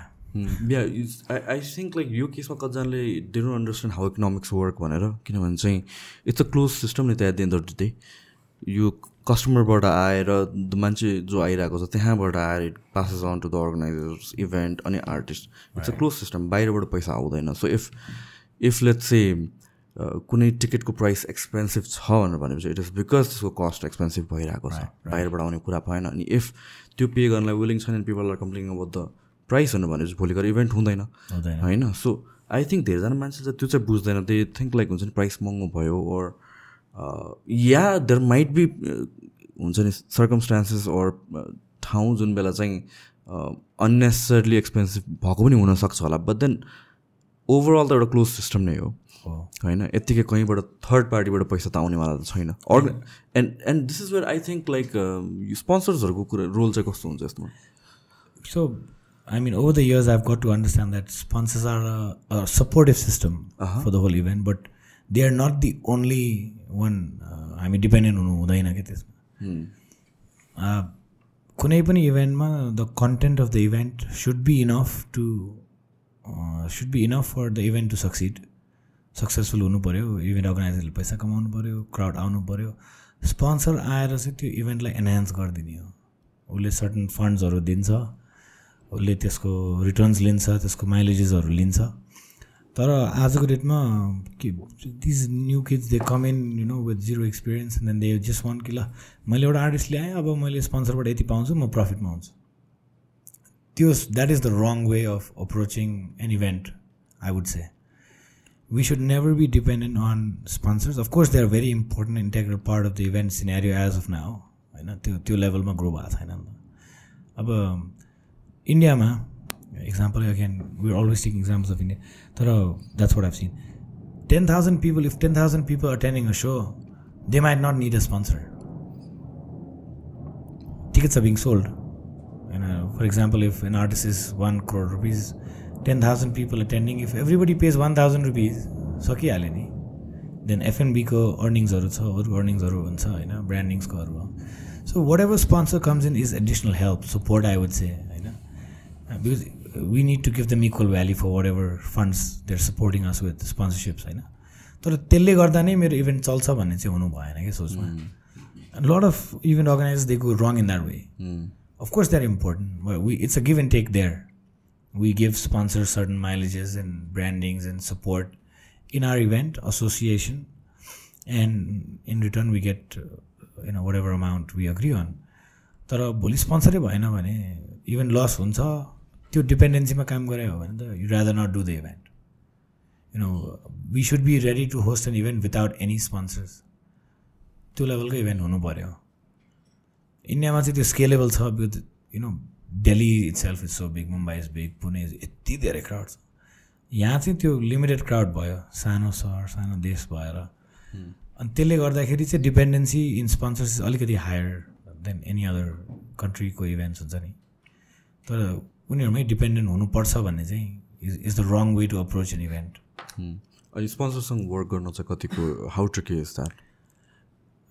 या आई आई थिङ्क लाइक यो केसमा कतिजनाले they don't understand how economics work भनेर किनभने चाहिँ इट्स अ क्लोज सिस्टम नि त at the end of the day यो कस्टमरबाट आएर मान्छे जो आइरहेको छ त्यहाँबाट आएर it passes on to the organizers event अनि artist it's a close system बाहिरबाट पैसा आउँदैन। So if if let's say कुनै टिकटको प्राइस एक्सपेन्सिभ छ भनेर भनेपछि इट इज बिकज त्यसको कस्ट एक्सपेन्सिभ भइरहेको छ। बाहिरबाट आउने कुरा भएन। अनि इफ त्यो पे गर्नलाई विलिङ छैन people are complaining about the price भनेर भनेपछि भोलि गएर इभेन्ट हुँदैन। होइन? सो आई थिङ्क धेरैजना मान्छे चाहिँ त्यो चाहिँ बुझ्दैन। दे थिङ्क लाइक हुन्छ नि प्राइस महँगो भयो ओर या देयर माइट बी हुन्छ नि सर्कमस्टान्सेस ओर ठाउँ जुन बेला चाहिँ अन्नेसरली एक्सपेन्सिभ भएको पनि हुनसक्छ होला। बट देन ओभरअल त एउटा क्लोज सिस्टम नै हो। होइन यत्तिकै कहीँबाट थर्ड पार्टीबाट पैसा त आउनेवाला त छैन। अर्ग and and this is where I think like स्पोन्सर्सहरूको कुरा रोल चाहिँ कस्तो हुन्छ यसमा? So I mean over the years I've got to understand that sponsors are supportive system for the whole event but they are not the only one हामी dependent हुनु हुँदैन क्या त्यसमा कुनै पनि इभेन्टमा the content of the event should be enough to should be enough for the event to succeed successful हुनु पऱ्यो event अर्गनाइजरले पैसा कमाउनु पऱ्यो क्राउड आउनु पऱ्यो स्पोन्सर आएर चाहिँ त्यो इभेन्टलाई एनहान्स गरिदिने हो। उसले सर्टन फन्ड्सहरू दिन्छ उसले त्यसको रिटर्न्स लिन्छ त्यसको माइलेजेसहरू लिन्छ। तर आजको डेटमा के these new kids they come in you know with zero experience then they just want कि मैले एउटा आर्टिस्ट ल्याएँ अब मैले स्पोन्सरबाट यति पाउँछु म प्रफिटमा आउँछु त्यो that is the wrong way of approaching N event I would say we should never be dependent on sponsors. Of course, they are very important integral part of the event scenario as of now. होइन त्यो त्यो लेभलमा grow भएको छैन अब इन्डियामा example again we always taking examples of India तर that's what I've seen ten thousand people if ten thousand people attending a so they might not need a sponsor tickets are being sold होइन फर example if an artist is one crore rupees ten thousand people एटेन्डिङ if everybody page one thousand rupees सकिहाल्यो नि then एफएनबीको अर्निङ्सहरू छ अरू अर्निङ्सहरू हुन्छ होइन ब्रान्डिङ्सकोहरू हो सो वाट ever sponsor comes in is additional help support I would say होइन because we need to give दम equal भ्याल्यु फर वाट ever funds there supporting us with sponsorships होइन तर त्यसले गर्दा नै मेरो इभेन्ट चल्छ भन्ने चाहिँ हुनु भएन कि सोचमा lot of event organisers they go wrong in that way of course they are important we it's a give and take there we give sponsors certain mileages and brandings and support in our event association and in return we get uh, you know whatever amount we agree on तर भोलि स्पोन्सरै भएन भने even लस हुन्छ त्यो डिपेन्डेन्सीमा काम गरे हो भने त you rather not do the event you know we should be ready to host an event without any sponsors त्यो लेभलको इभेन्ट हुनु पऱ्यो इन्डियामा चाहिँ त्यो स्केलेबल छ with you know Delhi itself is so big Mumbai is big Pune is यति धेरै crowd छ। यहाँ चाहिँ त्यो लिमिटेड क्राउड भयो सानो सहर सानो देश भएर। अनि त्यसले गर्दाखेरि चाहिँ डिपेन्डेन्सी इन स्पोन्सर्स अलिकति हायर देन एनी अदर कन्ट्रीको इभेन्ट्स हुन्छ नि। तर उनीहरूमै डिपेन्डेन्ट हुनुपर्छ भन्ने चाहिँ is is the wrong way to approach an event स्पोन्सरसँग work गर्न चाहिँ कतिको how tricky is that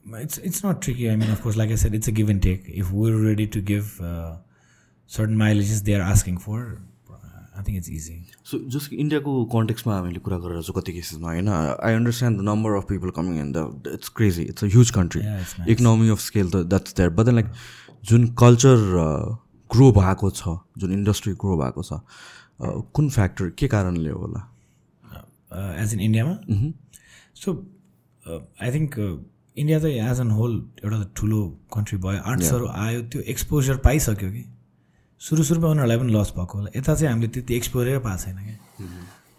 it's it's not tricky I mean of course like I said it's a give and take if we're ready to give certain mileages they are asking for I think it's easy so जस्तो इन्डियाको कन्टेक्समा हामीले कुरा गरेर चाहिँ कति केसेसमा होइन? I understand the number of people coming in the it's crazy it's a huge country economy of scale त that's there but then like Jun culture grow uh, भएको छ जुन इन्डस्ट्री ग्रो भएको छ uh, कुन फ्याक्टर के कारणले होला as in इन्डियामा सो आई थिङ्क इन्डिया चाहिँ एज एन होल एउटा ठुलो कन्ट्री भयो। आर्ट्सहरू आयो त्यो एक्सपोजर पाइसक्यो कि? सुरु सुरुमा उनीहरूलाई पनि लस भएको होला। यता चाहिँ हामीले त्यति एक्सपोजरै पाएको छैन क्या।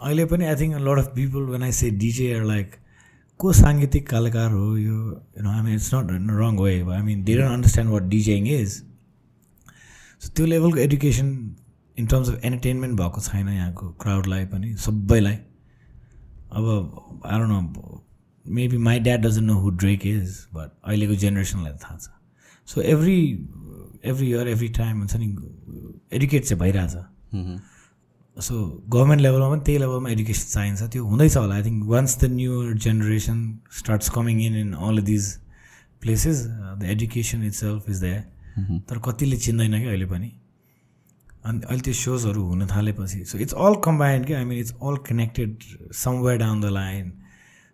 अहिले पनि I think lot of people when I say DJ like को साङ्गीतिक कलाकार हो यो? यु आई mean it's not wrong way I mean they don't understand what DJing is so त्यो लेभलको education in terms of entertainment भएको छैन यहाँको क्राउडलाई पनि सबैलाई। अब आएर न maybe my dad doesn't know who Drake is but अहिलेको जेनेरेसनलाई थाहा छ। So every every year every time हुन्छ नि एडुकेट चाहिँ भइरहेछ। सो गभर्मेन्ट लेभलमा पनि त्यही लेभलमा एडुकेसन चाहिन्छ। त्यो हुँदैछ होला। I think once the new generation starts coming in in all these places the education itself is that तर कतिले चिन्दैन क्या अहिले पनि। अनि अहिले त्यो सोजहरू हुन थालेपछि। सो इट्स अल कम्बाइन्ड क्या। I mean it's all connected somewhere down the line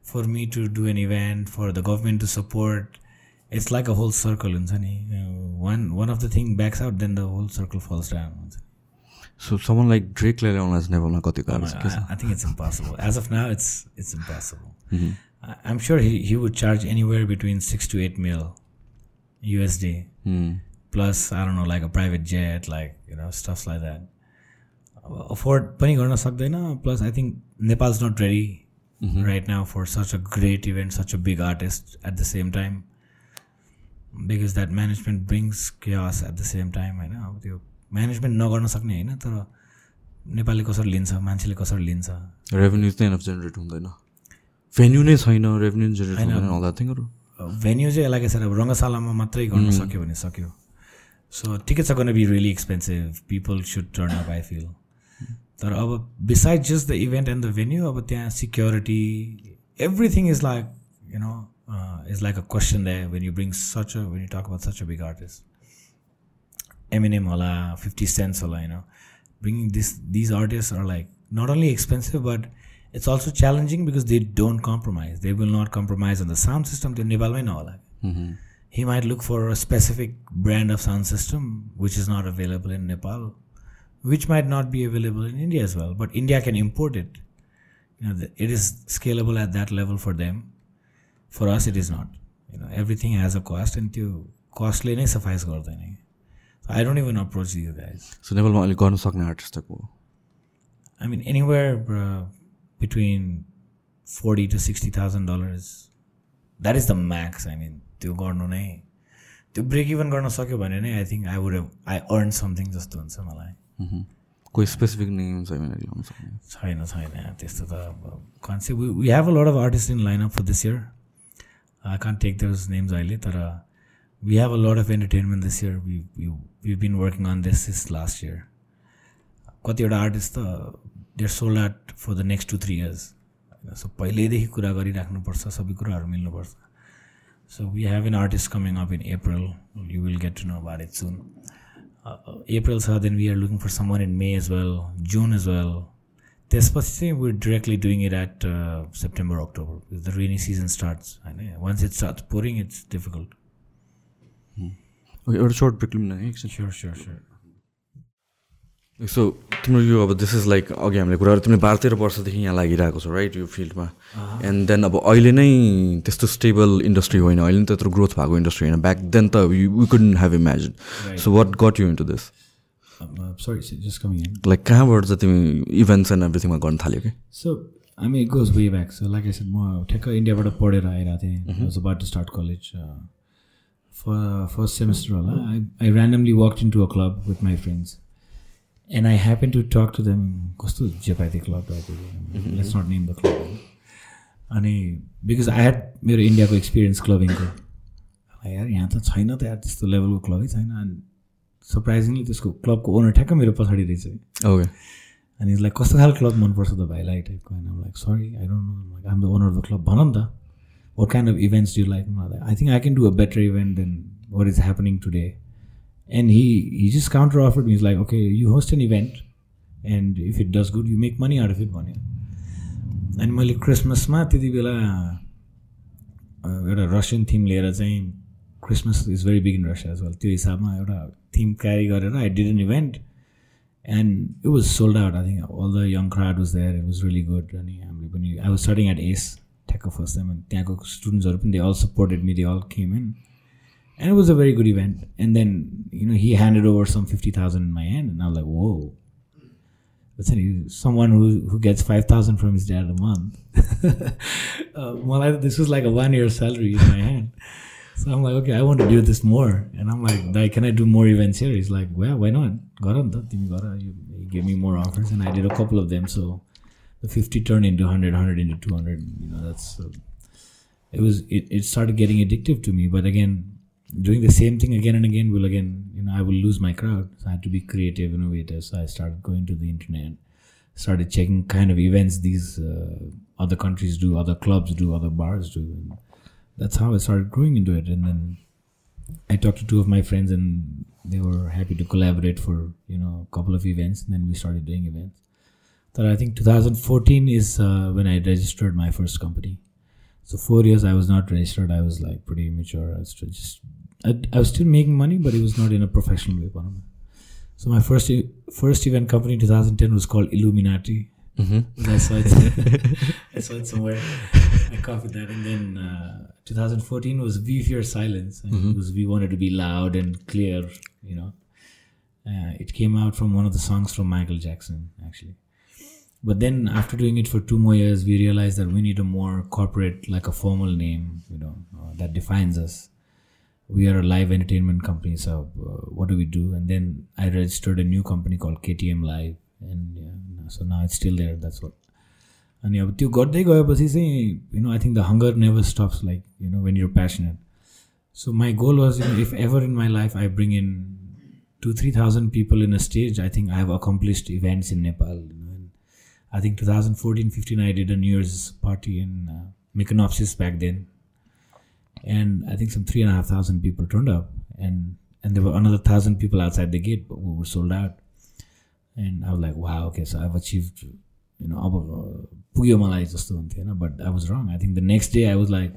for me to do N event for the government to support it's like a whole circle हुन्छ नि वान वान of the thing ब्याक्स out then the whole circle falls down हुन्छ सो someone like ड्रेकलाई ल्याउन चाहिँ नेभलमा कति गाह्रो छ आई think it's impossible age of now it's it's impossible I M sure हि हि would charge anywhere between six to eight mill USD plus I don't know like a private jet like you no stuffs like that अब afford पनि गर्न सक्दैन plus I think Nepal is nut ready right now for such a great event such a big artist at the same time because that management brings chaos at the same time होइन अब त्यो management नगर्न सक्ने होइन तर नेपालले कसरी लिन्छ मान्छेले कसरी लिन्छ? रेभेन्यू चाहिँ जेनेरेट हुँदैन। भेन्यू नै छैन रेभेन्यू जेनेरेट हुँदैन होला थिङहरू भेन्यू चाहिँ यसलाई छ अब रङ्गशालामा मात्रै गर्न सक्यो भने सक्यो। सो ठिकै छ गर्न be really expensive people should turn up I feel तर अब beside just the event and the venue अब त्यहाँ security everything is like you no uh, is like a question there when you bring such a when you talk about such a big artist. Eminem hola, 50 cents hola, you know. Bringing this these artists are like not only expensive but it's also challenging because they don't compromise. They will not compromise on the sound system. They mm-hmm. He might look for a specific brand of sound system which is not available in Nepal, which might not be available in India as well. But India can import it. You know, it is scalable at that level for them for us it is not होइन everything has a कस्ट end त्यो कस्टले नै suffice गर्दैन I don't even approach you guys so नेपालमा अलिक गर्नु सक्ने artist को आई मिन anywhere between forty to sixty thousand dollars that is the Max आई मिन त्यो गर्नु नै त्यो ब्रेक इभन गर्न सक्यो भने नै I think I would I earn something जस्तो हुन्छ मलाई कोही स्पेसिफिक नेम छैन छैन त्यस्तो त अब concept we have a lot of artist in line up for this year I can't take those names अहिले तर we have a lot of entertainment this year we been working on this is last year कतिवटा artist त there sold out for the next two three years होइन so पहिल्यैदेखि कुरा गरिराख्नुपर्छ सबै कुराहरू मिल्नुपर्छ। So we have an artist coming up in April you will get to know about it soon April छ then we are looking for some one in may as well Jun as well त्यसपछि चाहिँ we directly doing it eight September October the rainy season starts होइन once it start pouring it's difficult एउटा shirt break लिउँ न sure sure sure so तिम्रो यो अब this is like अघि हामीले कुरा तिमीले बाह्र तेह्र वर्षदेखि यहाँ लागिरहेको छ राइट यो फिल्डमा? एन्ड देन अब अहिले नै त्यस्तो स्टेबल इन्डस्ट्री होइन अहिले नै त्यत्रो ग्रोथ भएको इन्डस्ट्री होइन ब्याक देन त we couldn't have imagine so what got you into this like कहाँबाट चाहिँ तिमी इभेन्ट्स एन्ड एभ्रिथिङमा गर्न थाल्यो कि? सो हामी it goes way back so like म ठ्याक्क इन्डियाबाट पढेर आइरहेको थिएँ। About to start college first semester होला I I randomly work into a club with my friends and I happen to talk to them कस्तो जेपाइती club let's not name the club अनि because I had मेरो इन्डियाको experience क्लबिङको यार यहाँ त छैन त यार त्यस्तो लेभलको क्लबै छैन। अनि सरप्राइजिङली त्यसको क्लबको ओनर ठ्याक्क मेरो पछाडि रहेछ। ओके अनि लाइक कस्तो खालको क्लब मनपर्छ त भाइलाई टाइपको होइन like sorry I don't know like um the owner of the club भन नि त what kind of events do like I think I can do a better event than what is happening today end he हि just counter offer mince like okay you host an event and if it does good you make money out of it भन्यो अनि मैले क्रिसमसमा त्यति बेला एउटा Russian theme लिएर चाहिँ Christmas is very big in Russia as well त्यो हिसाबमा एउटा थिम क्यारी गरेर I did an event and it was sold out I think all the young crowd was there it was really good अनि हामीले पनि I was starting at as ठ्याक्क first time अनि त्यहाँको स्टुडेन्ट्सहरू पनि they all supported me they all came in and it was a very good event. And then you know he handed over some fifty thousand in my hand, and I was like, whoa. But someone who who gets five thousand from his dad a month. uh, well, I, this was like a one year salary in my hand. So I'm like, okay, I want to do this more. And I'm like, "Dai, can I do more events here? He's like, well, why not? You gave me more offers, and I did a couple of them. So the 50 turned into 100, 100 into 200. You know, that's uh, it was it, it started getting addictive to me. But again, doing the same thing again and again will again, you know, I will lose my crowd. So I had to be creative, innovative. So I started going to the internet, started checking kind of events these uh, other countries do, other clubs do, other bars do. And that's how I started growing into it. And then I talked to two of my friends, and they were happy to collaborate for you know a couple of events. And then we started doing events. That I think 2014 is uh, when I registered my first company. So four years I was not registered. I was like pretty immature. I was just I, I was still making money, but it was not in a professional way. So my first first event company in 2010 was called Illuminati. Mm-hmm. I saw it. I saw it somewhere. I copied that, and then uh, 2014 was "We Fear Silence." And It was we wanted to be loud and clear. You know, uh, it came out from one of the songs from Michael Jackson, actually. But then after doing it for two more years, we realized that we need a more corporate, like a formal name, you know, uh, that defines us We are a live entertainment company, so uh, what do we do? And then I registered a new company called KTM Live, and yeah, so now it's still there. That's what. अनि अब त्यो गर्दै गएपछि चाहिँ you know I think the hunger never stops like you know when your passionate so my goal was you if ever in my life I bring in to three thousand people in a stage I think I have accomplished events in Nepal I think 2014 15 I did a New Year's party in uh, Mykonos back then. And I think some three and a half thousand people turned up. And and there were another thousand people outside the gate, but we were sold out. And I was like, wow, okay, so I've achieved, you know, अब पुग्यो मलाई जस्तो हुन्थ्यो होइन but I was wrong I think the next day I was like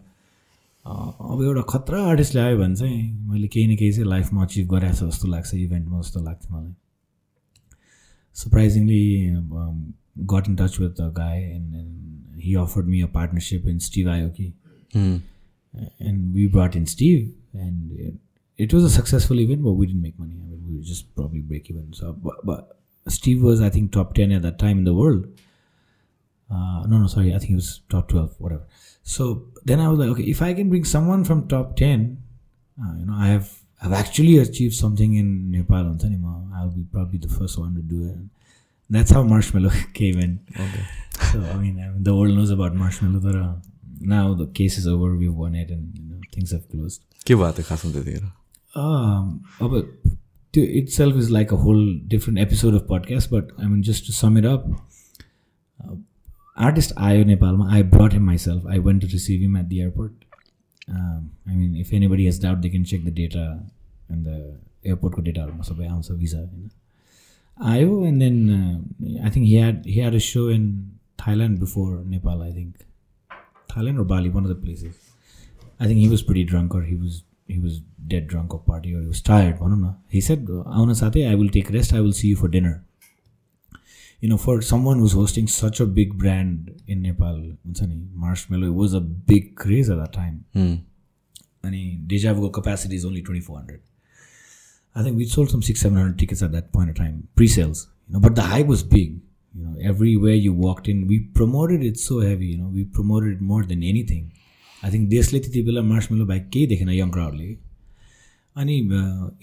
अब एउटा खतरा artist ल्यायो भने चाहिँ मैले केही न केही चाहिँ लाइफमा अचिभ गरेको छ जस्तो लाग्छ इभेन्टमा जस्तो लाग्थ्यो मलाई surprisingly um, got in touch with a guy and, and he offered me a partnership in Steve. Mm. And we brought in Steve and it, was a successful event, but we didn't make money. I mean, we were just probably break even. So, but, but Steve was, I think, top 10 at that time in the world. Uh, no, no, sorry. I think he was top 12, whatever. So then I was like, okay, if I can bring someone from top 10, uh, you know, I have I've actually achieved something in Nepal on Sanima. I'll be probably the first one to do it. That's how Marshmello came in. Okay. So I mean, I mean the world knows about Marshmello. Uh, now the case is over. We've won it, and you know things have closed. के भयो त्यो खासमा त्यतिखेर Um, अब त्यो itself is like a whole different episode of podcast. But I mean, just to sum it up, uh, artist आयो नेपालमा. I brought him myself. I went to receive him at the airport. Um, I mean, if anybody has doubt, they can check the data and the airportको डेटाहरूमा सबै आउँछ भिजा होइन आयो and then uh, I think he had he had a show in Thailand before Nepal. I think Thailand or Bali, one of the places. I think he was pretty drunk, or he was he was dead drunk or party, or he was tired. He said, I will take rest. I will see you for dinner." You know, for someone who's hosting such a big brand in Nepal, Marshmello, it was a big craze at that time. Mm. And Deja Vu capacity is only 2,400. I think we sold some six, 700 tickets at that point of time, pre sales. You know, but the hype was big You know, everywhere you walked in, we promoted it so heavy. You know, we promoted it more than anything. I think देशले त्यति बेला marshmallow बाहेक केही देखेन young क्राउडले अनि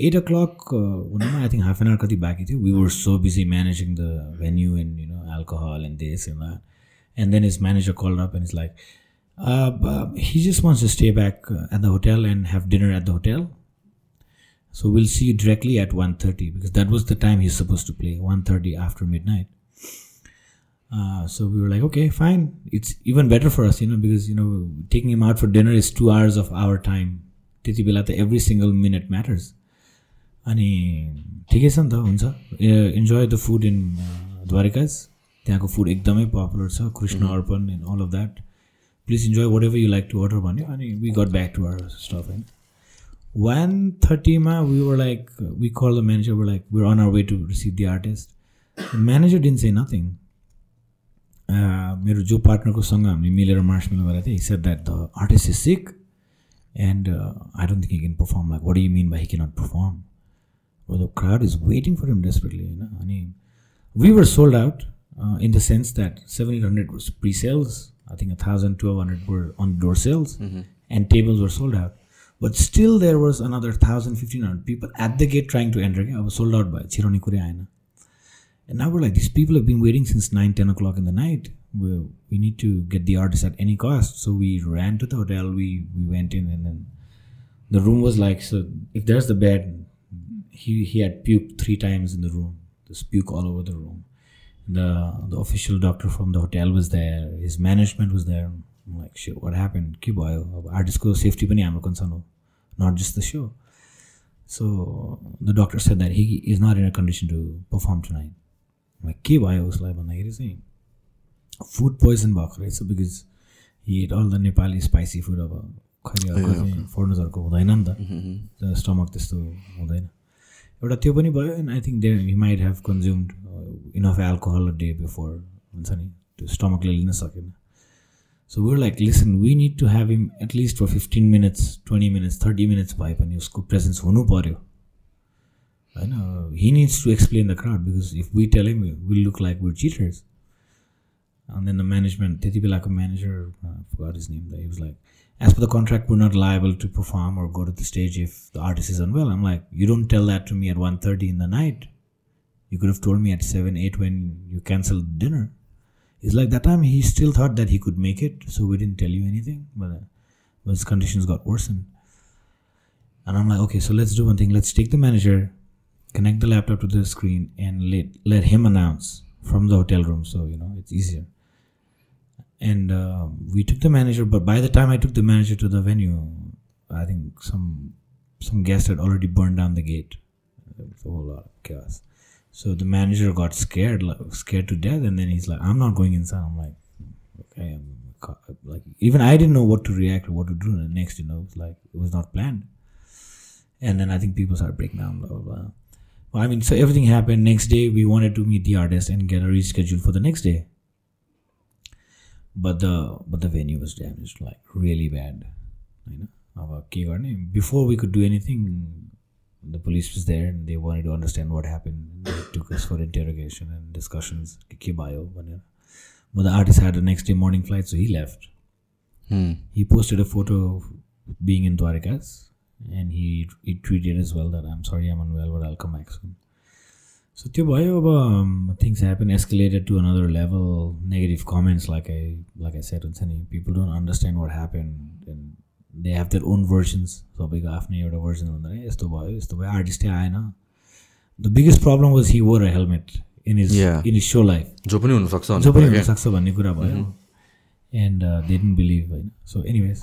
eight o'clock हुनुमा I think half an hour कति बाँकी थियो we were so busy managing the venue and you know alcohol and this and that and then is manager कल up and is like he just wants to stay back uh, at the hotel and have dinner at the hotel so we'll see you directly at 1.30 because that was the time he's supposed to play 1.30 after midnight uh, so we were like okay fine it's even better for us you know because you know taking him out for dinner is two hours of our time त्यति बेला त every single minute matters अनि ठिकै छ नि त हुन्छ enjoy the food in Dwarika's त्यहाँको food एकदमै पपुलर छ कृष्ण अर्पण and all of that please enjoy whatever you like to order भन्यो अनि we got back to our stuff होइन वान थर्टीमा we were like we call the manager were like we on our way to receive the artist manager didn't say nothing मेरो जो पार्टनरको सँग हामीले मिलेर मार्समेल गरेको थिएँ said that the artist is sick and uh, I don't think he can perform. Like, what do you mean by he cannot perform? Well, the crowd is waiting for him desperately. You know, I mean, we were sold out uh, in the sense that 700 was pre-sales. I think 1,000, 1,200 were on door sales, and tables were sold out. But still, there was another 1,000, 1,500 people at the gate trying to enter. I was sold out by Chironi Kure Aina. And now we're like, these people have been waiting since 9, 10 o'clock in the night. We, we need to get the artist at any cost. So we ran to the hotel, we, we went in, and then the room was like, so if there's the bed, he, he had puked three times in the room. There's puke all over the room. The, the official doctor from the hotel was there, his management was there. I'm like, shit, what happened? के भयो अब आर्टिस्टको safety पनि हाम्रो concern हो not just the so so the doctor said that he is not in a condition to perform to night के भयो उसलाई भन्दाखेरि चाहिँ फुड पोइजन भएको रहेछ because he ate all the Nepali spicy food अब अर्को चाहिँ फर्नर्सहरूको हुँदैन नि त स्टमक त्यस्तो हुँदैन एउटा त्यो पनि भयो end I think they he might have consumed enough alcohol day before हुन्छ नि त्यो स्टमकले लिन सकेन so were like listen we need to have him at least for fifteen minutes twenty minutes thirty minutes भए पनि उसको प्रेजेन्स हुनु पऱ्यो And uh, he needs to explain the crowd because if we tell him, we look like we're cheaters. And then the management, Tetibilaka manager, uh, manager, forgot his name, he was like, as for the contract, we're not liable to perform or go to the stage if the artist is unwell. I'm like, you don't tell that to me at 1.30 in the night. You could have told me at 7, 8 when you canceled dinner. It's like that time he still thought that he could make it, so we didn't tell you anything. But, uh, his conditions got worsened. And I'm like, okay, so let's do one thing. Let's take the manager connect the laptop to the screen and let let him announce from the hotel room so you know it's easier. And uh, we took the manager but by the time i took the manager to the venue i think some some guest had already burned down the gate. It was a whole lot of chaos. So the manager got scared like, scared to death and then he's like i'm not going inside. I'm like okay I'm, like even i didn't know what to react or what to do. Next you know it's like it was not planned. And then i think people started breaking down blah blah blah I mean, so everything happened. Next day, we wanted to meet the artist and get a reschedule for the next day. But the but the venue was damaged, like really bad. You know, before we could do anything, the police was there and they wanted to understand what happened. They took us for interrogation and discussions. But the artist had a next day morning flight, so he left. Hmm. He posted a photo of being in Dwarika's Dwarikas and he, he tweeted as well that I'm sorry I'm unwell but I'll come back soon. So त्यो भयो अब um, things happen escalated to another level negative comments like I like I said हुन्छ नि people don't understand what happened and they have their own versions सबैको आफ्नै एउटा version हुँदैन यस्तो भयो यस्तो भयो आर्टिस्टै आएन the biggest problem was he wore a helmet in his Yeah. in his show life जो पनि हुनसक्छ जो भन्ने पनि कुरा क्या। हुनसक्छ भन्ने कुरा भयो एन्ड दे डिन्ट बिलिभ होइन so anyways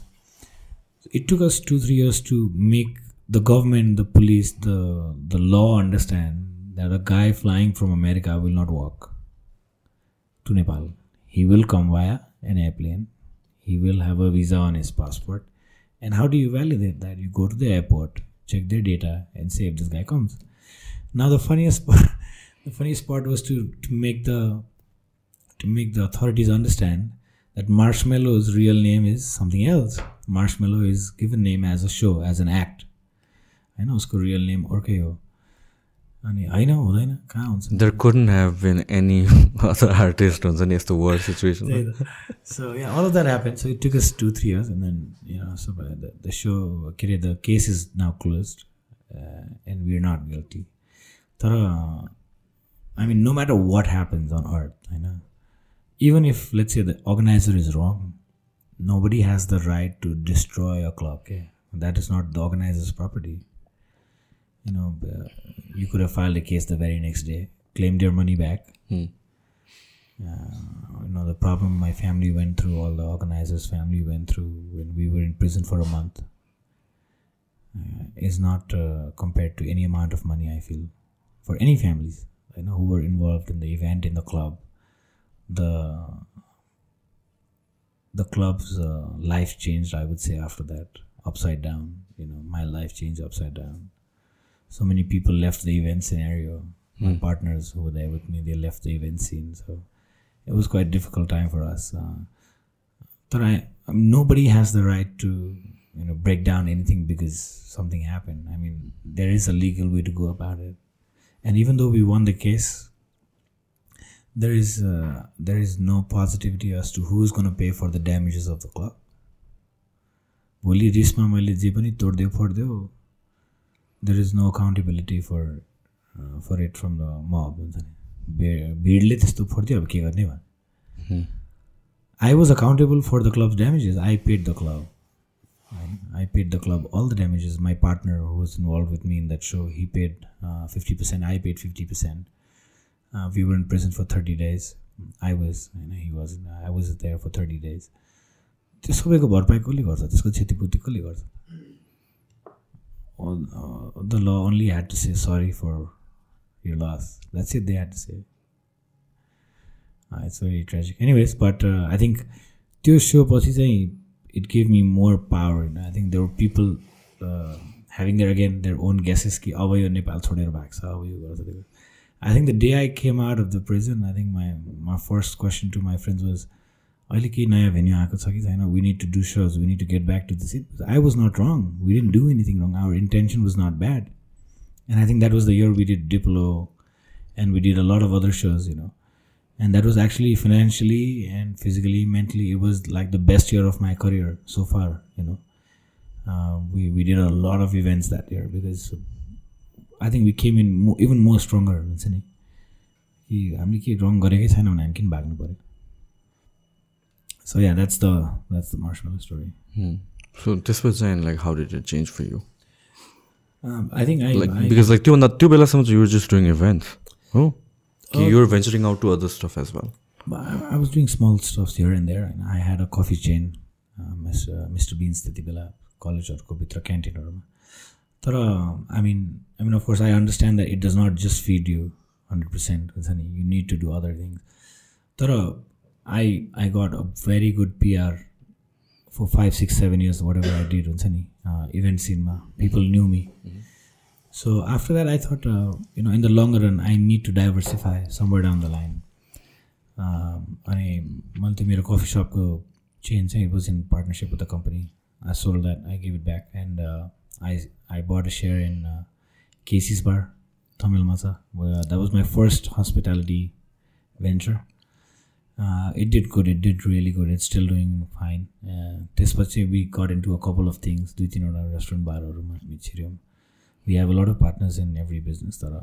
it took us two three years to make the government, the police, the the law understand that a guy flying from America will not walk to Nepal. He will come via an airplane. He will have a visa on his passport. And how do you validate that? You go to the airport, check their data, and say if this guy comes. Now the funniest part, the funniest part was to, to make the to make the authorities understand that Marshmello's real name is something else. Marshmello is given name as a show, as an act. I know his real name orkay ho. I know, I know. There couldn't have been any other artist on the the world situation. so yeah, all of that happened. So it took us two, three years, and then you know, so the, show, okay, the case is now closed, uh, and we're not guilty. But, I mean, no matter what happens on earth, you know, even if let's say the organizer is wrong, nobody has the right to destroy a club. Okay? That is not the organizer's property. You know, uh, you could have filed a case the very next day, claimed your money back, Hmm. you know the problem my family went through all the organizers family went through when we were in prison for a month uh, is not uh, compared to any amount of money i feel for any families you know who were involved in the event in the club the the club's uh, life changed i would say after that. Upside down you know my life changed upside down. So many people left the event scenario. My partners who were there with me they left the event scene. So it was quite a difficult time for us uh, but I, um, nobody has the right to you know break down anything because something happened. I mean, there is a legal way to go about it, and even though we won the case, there is uh, there is no positivity as to who is going to pay for the damages of the club. भोलि रिसमा मैले जे पनि तोडिदियो फोडिदियो there is no accountability for for it from the mob हुन्छ नि भे भिडले त्यस्तो फोडिदियो अब के गर्ने भने I was accountable for the club's damages. I paid the club. I- I paid the club all the damages. My partner, who was involved with me in that show, he paid uh, 50%. I paid 50%. We were in prison for thirty days I was होइन he was I was there for thirty days त्यो सबैको भरपाई कसले गर्छ? त्यसको क्षतिपूर्ति कसले गर्छ? The law only had to से sorry for your loss that's it they had to say it's very tragic anyways but I think त्यो सोपछि चाहिँ it give me more power होइन I think their people having their again their own guesses कि अब यो नेपाल छोडेर भएको छ अब यो गर्छ त्यो गर्छ आई think the day I came out of the prison I think my my first question to my friends was अहिले केही नयाँ भेन्यू आएको छ कि छैन we need to do shows we need to get back to this it I was not रङ we didn't do anything रङ our intention was not bad And I think that was the year we did Diplo and we did a lot of other shows, you know. And that was actually financially and physically, mentally, it was like the best year of my career so far, you know. Uh, we, we did a lot of events that year I think we came in mo- even more stronger. हुन्छ नि कि हामीले के रङ गरेकै छैन भने हामी किन भाग्नु पऱ्यो so yeah that's the that's the Marshmello story so त्यसपछि चाहिँ like how did it change for you I think I because like त्योभन्दा त्यो बेलासम्म चाहिँ युर जस्ट डुइङ इभेन्ट्स हो कि you're venturing out to other stuff as well But I, I was doing small stuff here and there, and I had a coffee chain, uh, Mr. Mr. Beans त्यति बेला कलेजहरूको भित्र क्यान्टिनहरूमा तर आई mean I mean of course I understand that it does not just feed you hundred percent हुन्छ नि you need to do other things तर I I got a very good PR for five six seven years whatever I did हुन्छ नि event सिनमा people knew me So after that, I thought, uh, you know, in the longer run, I need to diversify somewhere down the line. Um, अनि मैले त्यो मेरो coffee सपको chain चाहिँ it was in partnership with the company I sold that I give it back and I I bought a share in uh, Casey's Bar, Tamil Masa. That was my first hospitality venture. It did good. It did really good. It's still doing fine. त्यसपछि we got into a couple of things. दुई तिनवटा restaurant बारहरूमा हामी छिर्यौँ we have a lot of partners in every business तर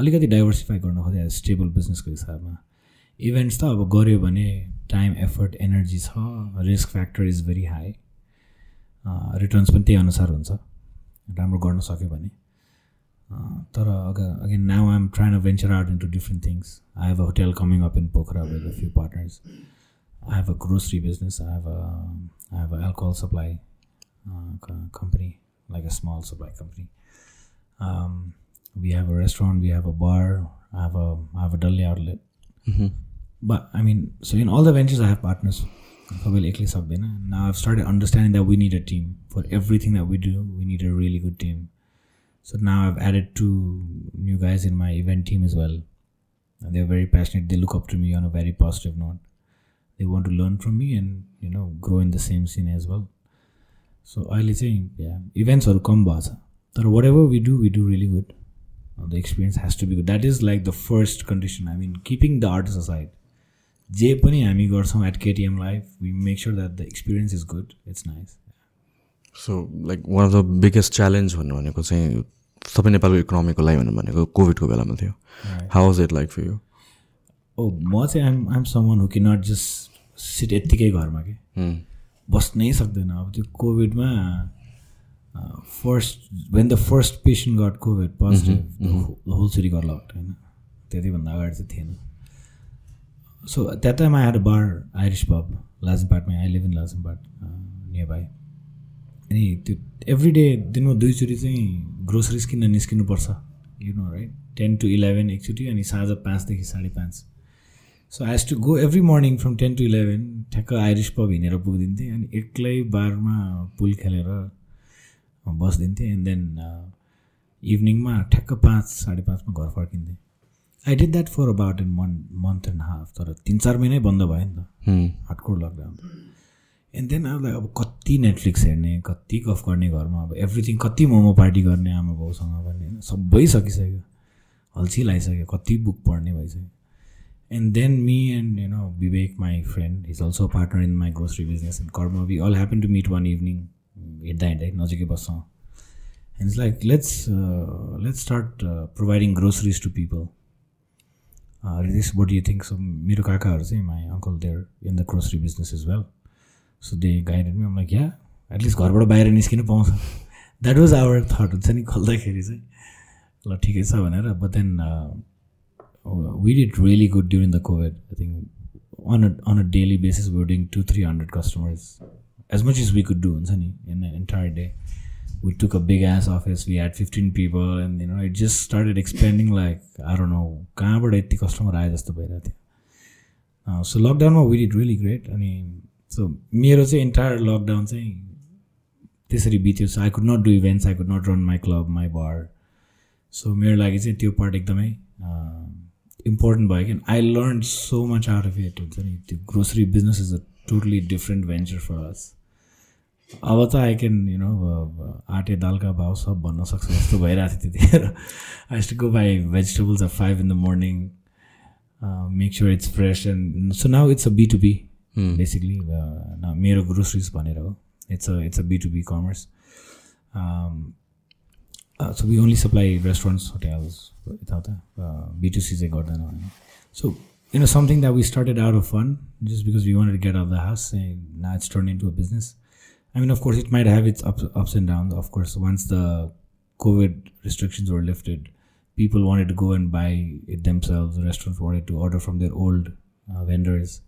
अलिकति diversify गर्न खोजेँ stable बिजनेसको हिसाबमा इभेन्ट्स त अब गऱ्यो भने time, effort, एनर्जी छ risk factor is very high. Returns पनि त्यही अनुसार हुन्छ राम्रो गर्न सक्यो भने Uh, तर अग अगेन नाउ आइम ट्राइन a venture out into different things I have a hotel coming up in Pokhara with a few partners I have a grocery business. I have a I have a alcohol supply uh, co- company, like a small supply company. Um, we have a restaurant. We have a bar. I have a I have a deli outlet. But I mean, so in all the ventures, I have partners. Now I've started understanding that we need a team for everything that we do. We need a really good team. So now I've added two new guys in my event team as well. And they're very passionate. They look up to me on a very positive note. They want to learn from me and you know grow in the same scene as well. So I think yeah, events are combats. That whatever we do, we do really good. The experience has to be good. That is like the first condition. I mean, keeping the artist aside जे पनि हामी गर्छौँ at KTM life we make sure that the experience is good it's nice so like one of the biggest challenge भन्नु भनेको चाहिँ सबै नेपालको इकोनोमीको लागि भन्नु भनेको कोभिडको बेलामा थियो। How was it like for you ओ म चाहिँ आइम आइम समन हु कि नट जस्ट सिट यत्तिकै घरमा कि? बस्नै सक्दैन। अब त्यो कोभिडमा first when the first patient got covid positive whole city got locked होइन? त्यतिभन्दा अगाडि चाहिँ थिएन। So had a bar Irish pub लाजमपाटमै I live in Lazimpat near by अनि त्यो एभ्री डे दिनमा दुईचोटि चाहिँ ग्रोसरिज किन्न निस्किनुपर्छ you know right ten to eleven एकचोटि अनि साँझ पाँचदेखि साढे पाँच। So I has to go every morning from ten to eleven ठ्याक्क आइरिस पब हिँडेर पुगिदिन्थेँ अनि एक्लै बारमा पुल खेलेर बसिदिन्थेँ एन्ड देन इभिनिङमा ठ्याक्क पाँच साढे पाँचमा घर फर्किन्थेँ। I did that for about an month month and half तर तिन चार महिनै बन्द भयो नि त। हार्डकोर लकडाउन एन्ड देन अब अब कति नेटफ्लिक्स हेर्ने कति गफ गर्ने घरमा अब एभ्रिथिङ कति मोमो पार्टी गर्ने आमा बाउसँग पनि होइन। सबै सकिसक्यो। अल्छी लगाइसक्यो कति बुक पढ्ने भइसक्यो। And then me and you know Vivek my friend is also partner in my grocery business and Karma we all happen to meet one evening हिँड्दा हिँड्दै नजिकै बस्छौँ। And it's like let's let's start providing groceries to people रिदिस but you think so मेरो काकाहरू चाहिँ my uncle there in the grocery business is well so they guided me like yeah at least घरबाट बाहिर निस्किनु पाउँछ द्याट वाज आवर थट हुन्छ नि खोल्दाखेरि चाहिँ ल ठिकै छ भनेर but then we did really good during the covid I think on a on a daily basis we डिङ to three hundred customers as much as we could do हुन्छ नि in entire day we took a big ass office we had 15 people and you know it just started expanding like i don't know कहाँबाट यति customer आए जस्तो भइरहेको थियो सो लकडाउनमा we did really great अनि सो मेरो चाहिँ इन्टायर लकडाउन चाहिँ त्यसरी बित्यो सो I could not do events I could not run my club माई बार सो मेरो लागि चाहिँ त्यो पार्ट एकदमै इम्पोर्टेन्ट भयो कि I learn so much out of it हुन्छ नि त्यो grocery business is a totally different venture फर अस अब त आई क्यान यु नो आटे दालका भाउ सब भन्न सक्छ जस्तो भइरहेको थियो त्यतिखेर। I to go buy vegetables of five in the morning make sure it's fresh and so now it's a B to B basically मेरो ग्रोसरिज भनेर हो। It's a it's a B to B commerce so we only supply restaurants hotels यताउता B to C चाहिँ गर्दैन होइन सो that we started out of fun just because we wanted to get out of the house and now it's turned into a business i mean of course it might have its ups, ups and downs of course once the covid restrictions were lifted people wanted to go and buy it themselves restaurants wanted to order from their old uh, vendors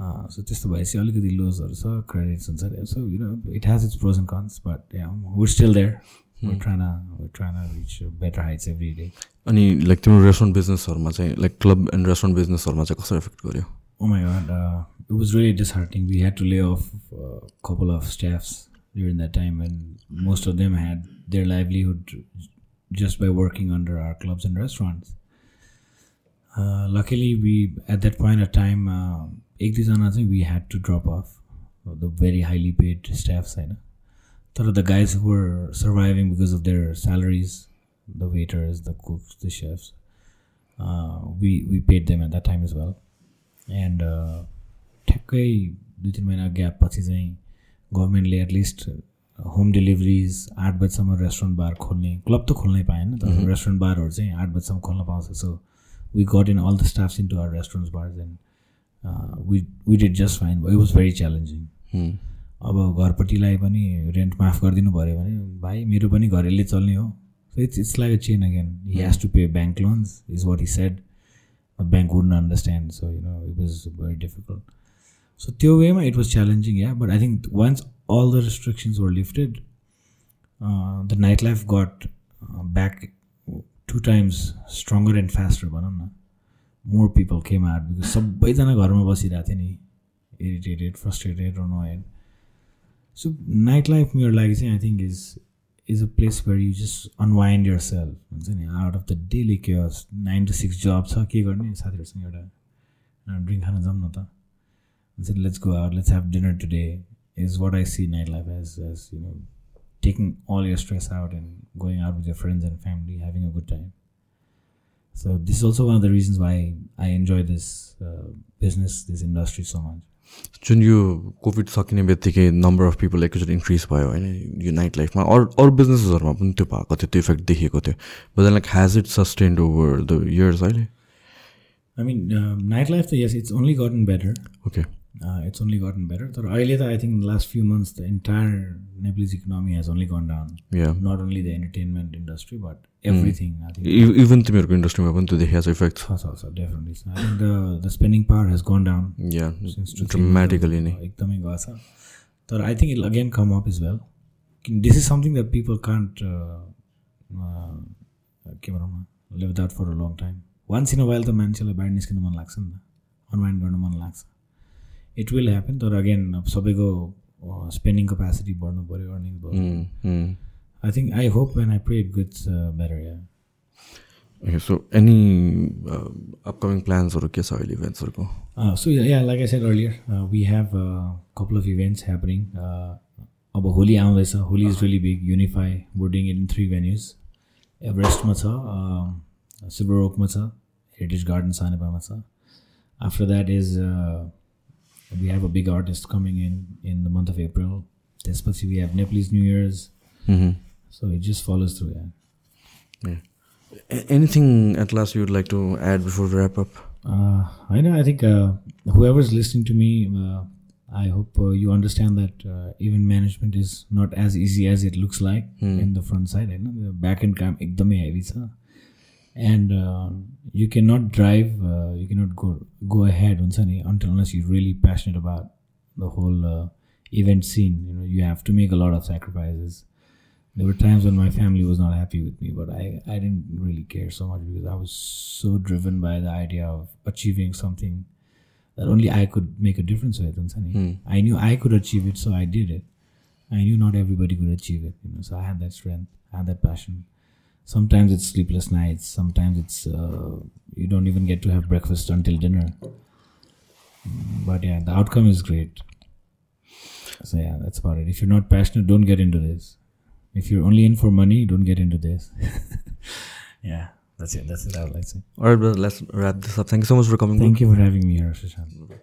uh, so the basic अलिकति लोजहरू छ credits हुन्छ so you know it has its pros and cons but yeah we're still there we're trying to we're trying to reach better heights every day अनि like तिम्रो restaurant बिजनेसहरूमा चाहिँ like club and restaurant बिजनेसहरूमा चाहिँ कसरी effect गर्यो Oh my god, uh, it was really disheartening. We had to lay off a couple of staffs during that time, and most of them had their livelihood just by working under our clubs and restaurants. Uh, luckily, we at that point of time, uh, एक दुईजना चाहिँ we had to drop off the very highly paid staffs होइन तर the guys who were surviving because of their salaries, the waiters, the cooks, the chefs, uh, we we paid them at that time as well. End ठ्याक्कै दुई तिन महिना gap पछि चाहिँ गभर्मेन्टले at least home डेलिभरिज आठ बजीसम्म रेस्टुरेन्ट बार खोल्ने क्लब त खोल्नै पाएन तर रेस्टुरेन्ट बारहरू चाहिँ आठ बजीसम्म खोल्न पाउँछ। So we got in all the staffs in to our restaurants bars and we we did just fine it was very challenging अब घरपट्टिलाई पनि रेन्ट माफ गरिदिनु पऱ्यो भने भाइ मेरो पनि घर यसले चल्ने हो। So it's it's like a chain again he has to pay bank loans is what he said the bank wouldn't understand so you know it was very so त्यो वेमा it was challenging yeah but I think once all the restrictions were lifted the night life got back two times stronger and faster भनौँ न more people came are because सबैजना घरमा बसिरहेको थियो नि irritated frustrated annoyed so night life मेरो लागि चाहिँ I think is is a place where you just unwind yourself हुन्छ नि out of the daily chaos nine to six जब छ के गर्ने साथीहरूसँग एउटा ड्रिङ्क खान जाउँ न त हुन्छ let's go out let's have dinner today is what I C night life as as you know taking all your stress out and going out with your friends and family, having a good time. So this is also one of the reasons why I enjoy this uh, business, this industry so much. जुन यो covid सकिने बित्तिकै number of people एकैचोटि increase भयो होइन यो night लाइफमा अरू अरू बिजनेसेसहरूमा पनि त्यो भएको थियो त्यो इफेक्ट देखिएको थियो but like has it sustained over the years अहिले I mean, uh, nightlife, yes, it's only gotten better. Okay Uh, it's only gotten better. तर अहिले त I think last few months the entire Nepalese economy hedge only gun down या not only the entertainment industry but everything I think even तिमीहरूको इन्डस्ट्रीमा पनि त्यो देखिएको छ इफेक्ट छ छ छ definitely I think the the spending power hedge gun down या ड्रामेटिकली नै एकदमै गएको छ तर आई think it again come up is well this is something that people can't के भनौँ न live that for a long time once in a while त मान्छेलाई बाहिर निस्किनु मन लाग्छ नि त अनवाइन्ड गर्नु मन लाग्छ it will happen तर अगेन सबैको स्पेन्डिङ क्यापेसिटी बढ्नु पऱ्यो अर्निङ पऱ्यो। I think I hope and I pray it goes better so any upcoming प्लान्सहरू के छ अहिले इभेन्ट्सहरूको सो या like I said earlier we have couple of events happening अब होली आउँदैछ। Holi is really big unify boarding in three venues एभरेस्टमा छ silver ओकमा छ हेरिटेज गार्डन सानेपामा छ. After that is we have a big artist coming in in the month of April त्यसपछि we have Nepalese new years so it just follows through या anything at last you would like to add before we wrap up Uh, I know. I think uh, whoever's listening to me, uh, I hope uh, you understand that uh, even management is not as easy as it looks like in the front side. I know the back end काम एकदमै heavy छ and uh, you cannot drive uh, you cannot go go ahead until unless you're really passionate about the whole uh, event scene. You know you have to make a lot of sacrifices. There were times when my family was not happy with me but i i didn't really care so much because i was so driven by the idea of achieving something that only i could make a difference with mm. i knew i could achieve it so i did it. I knew not everybody could achieve it you know so i had that strength i had that passion. Sometimes it's sleepless nights. Sometimes it's uh, you don't even get to have breakfast until dinner. But yeah, the outcome is great. So yeah, that's about it. If you're not passionate, don't get into this. If you're only in for money, don't get into this. yeah, that's it. That's it. I would like to say. all right brother let's wrap this up thank you so much for coming Thank you for having me here, Sushant.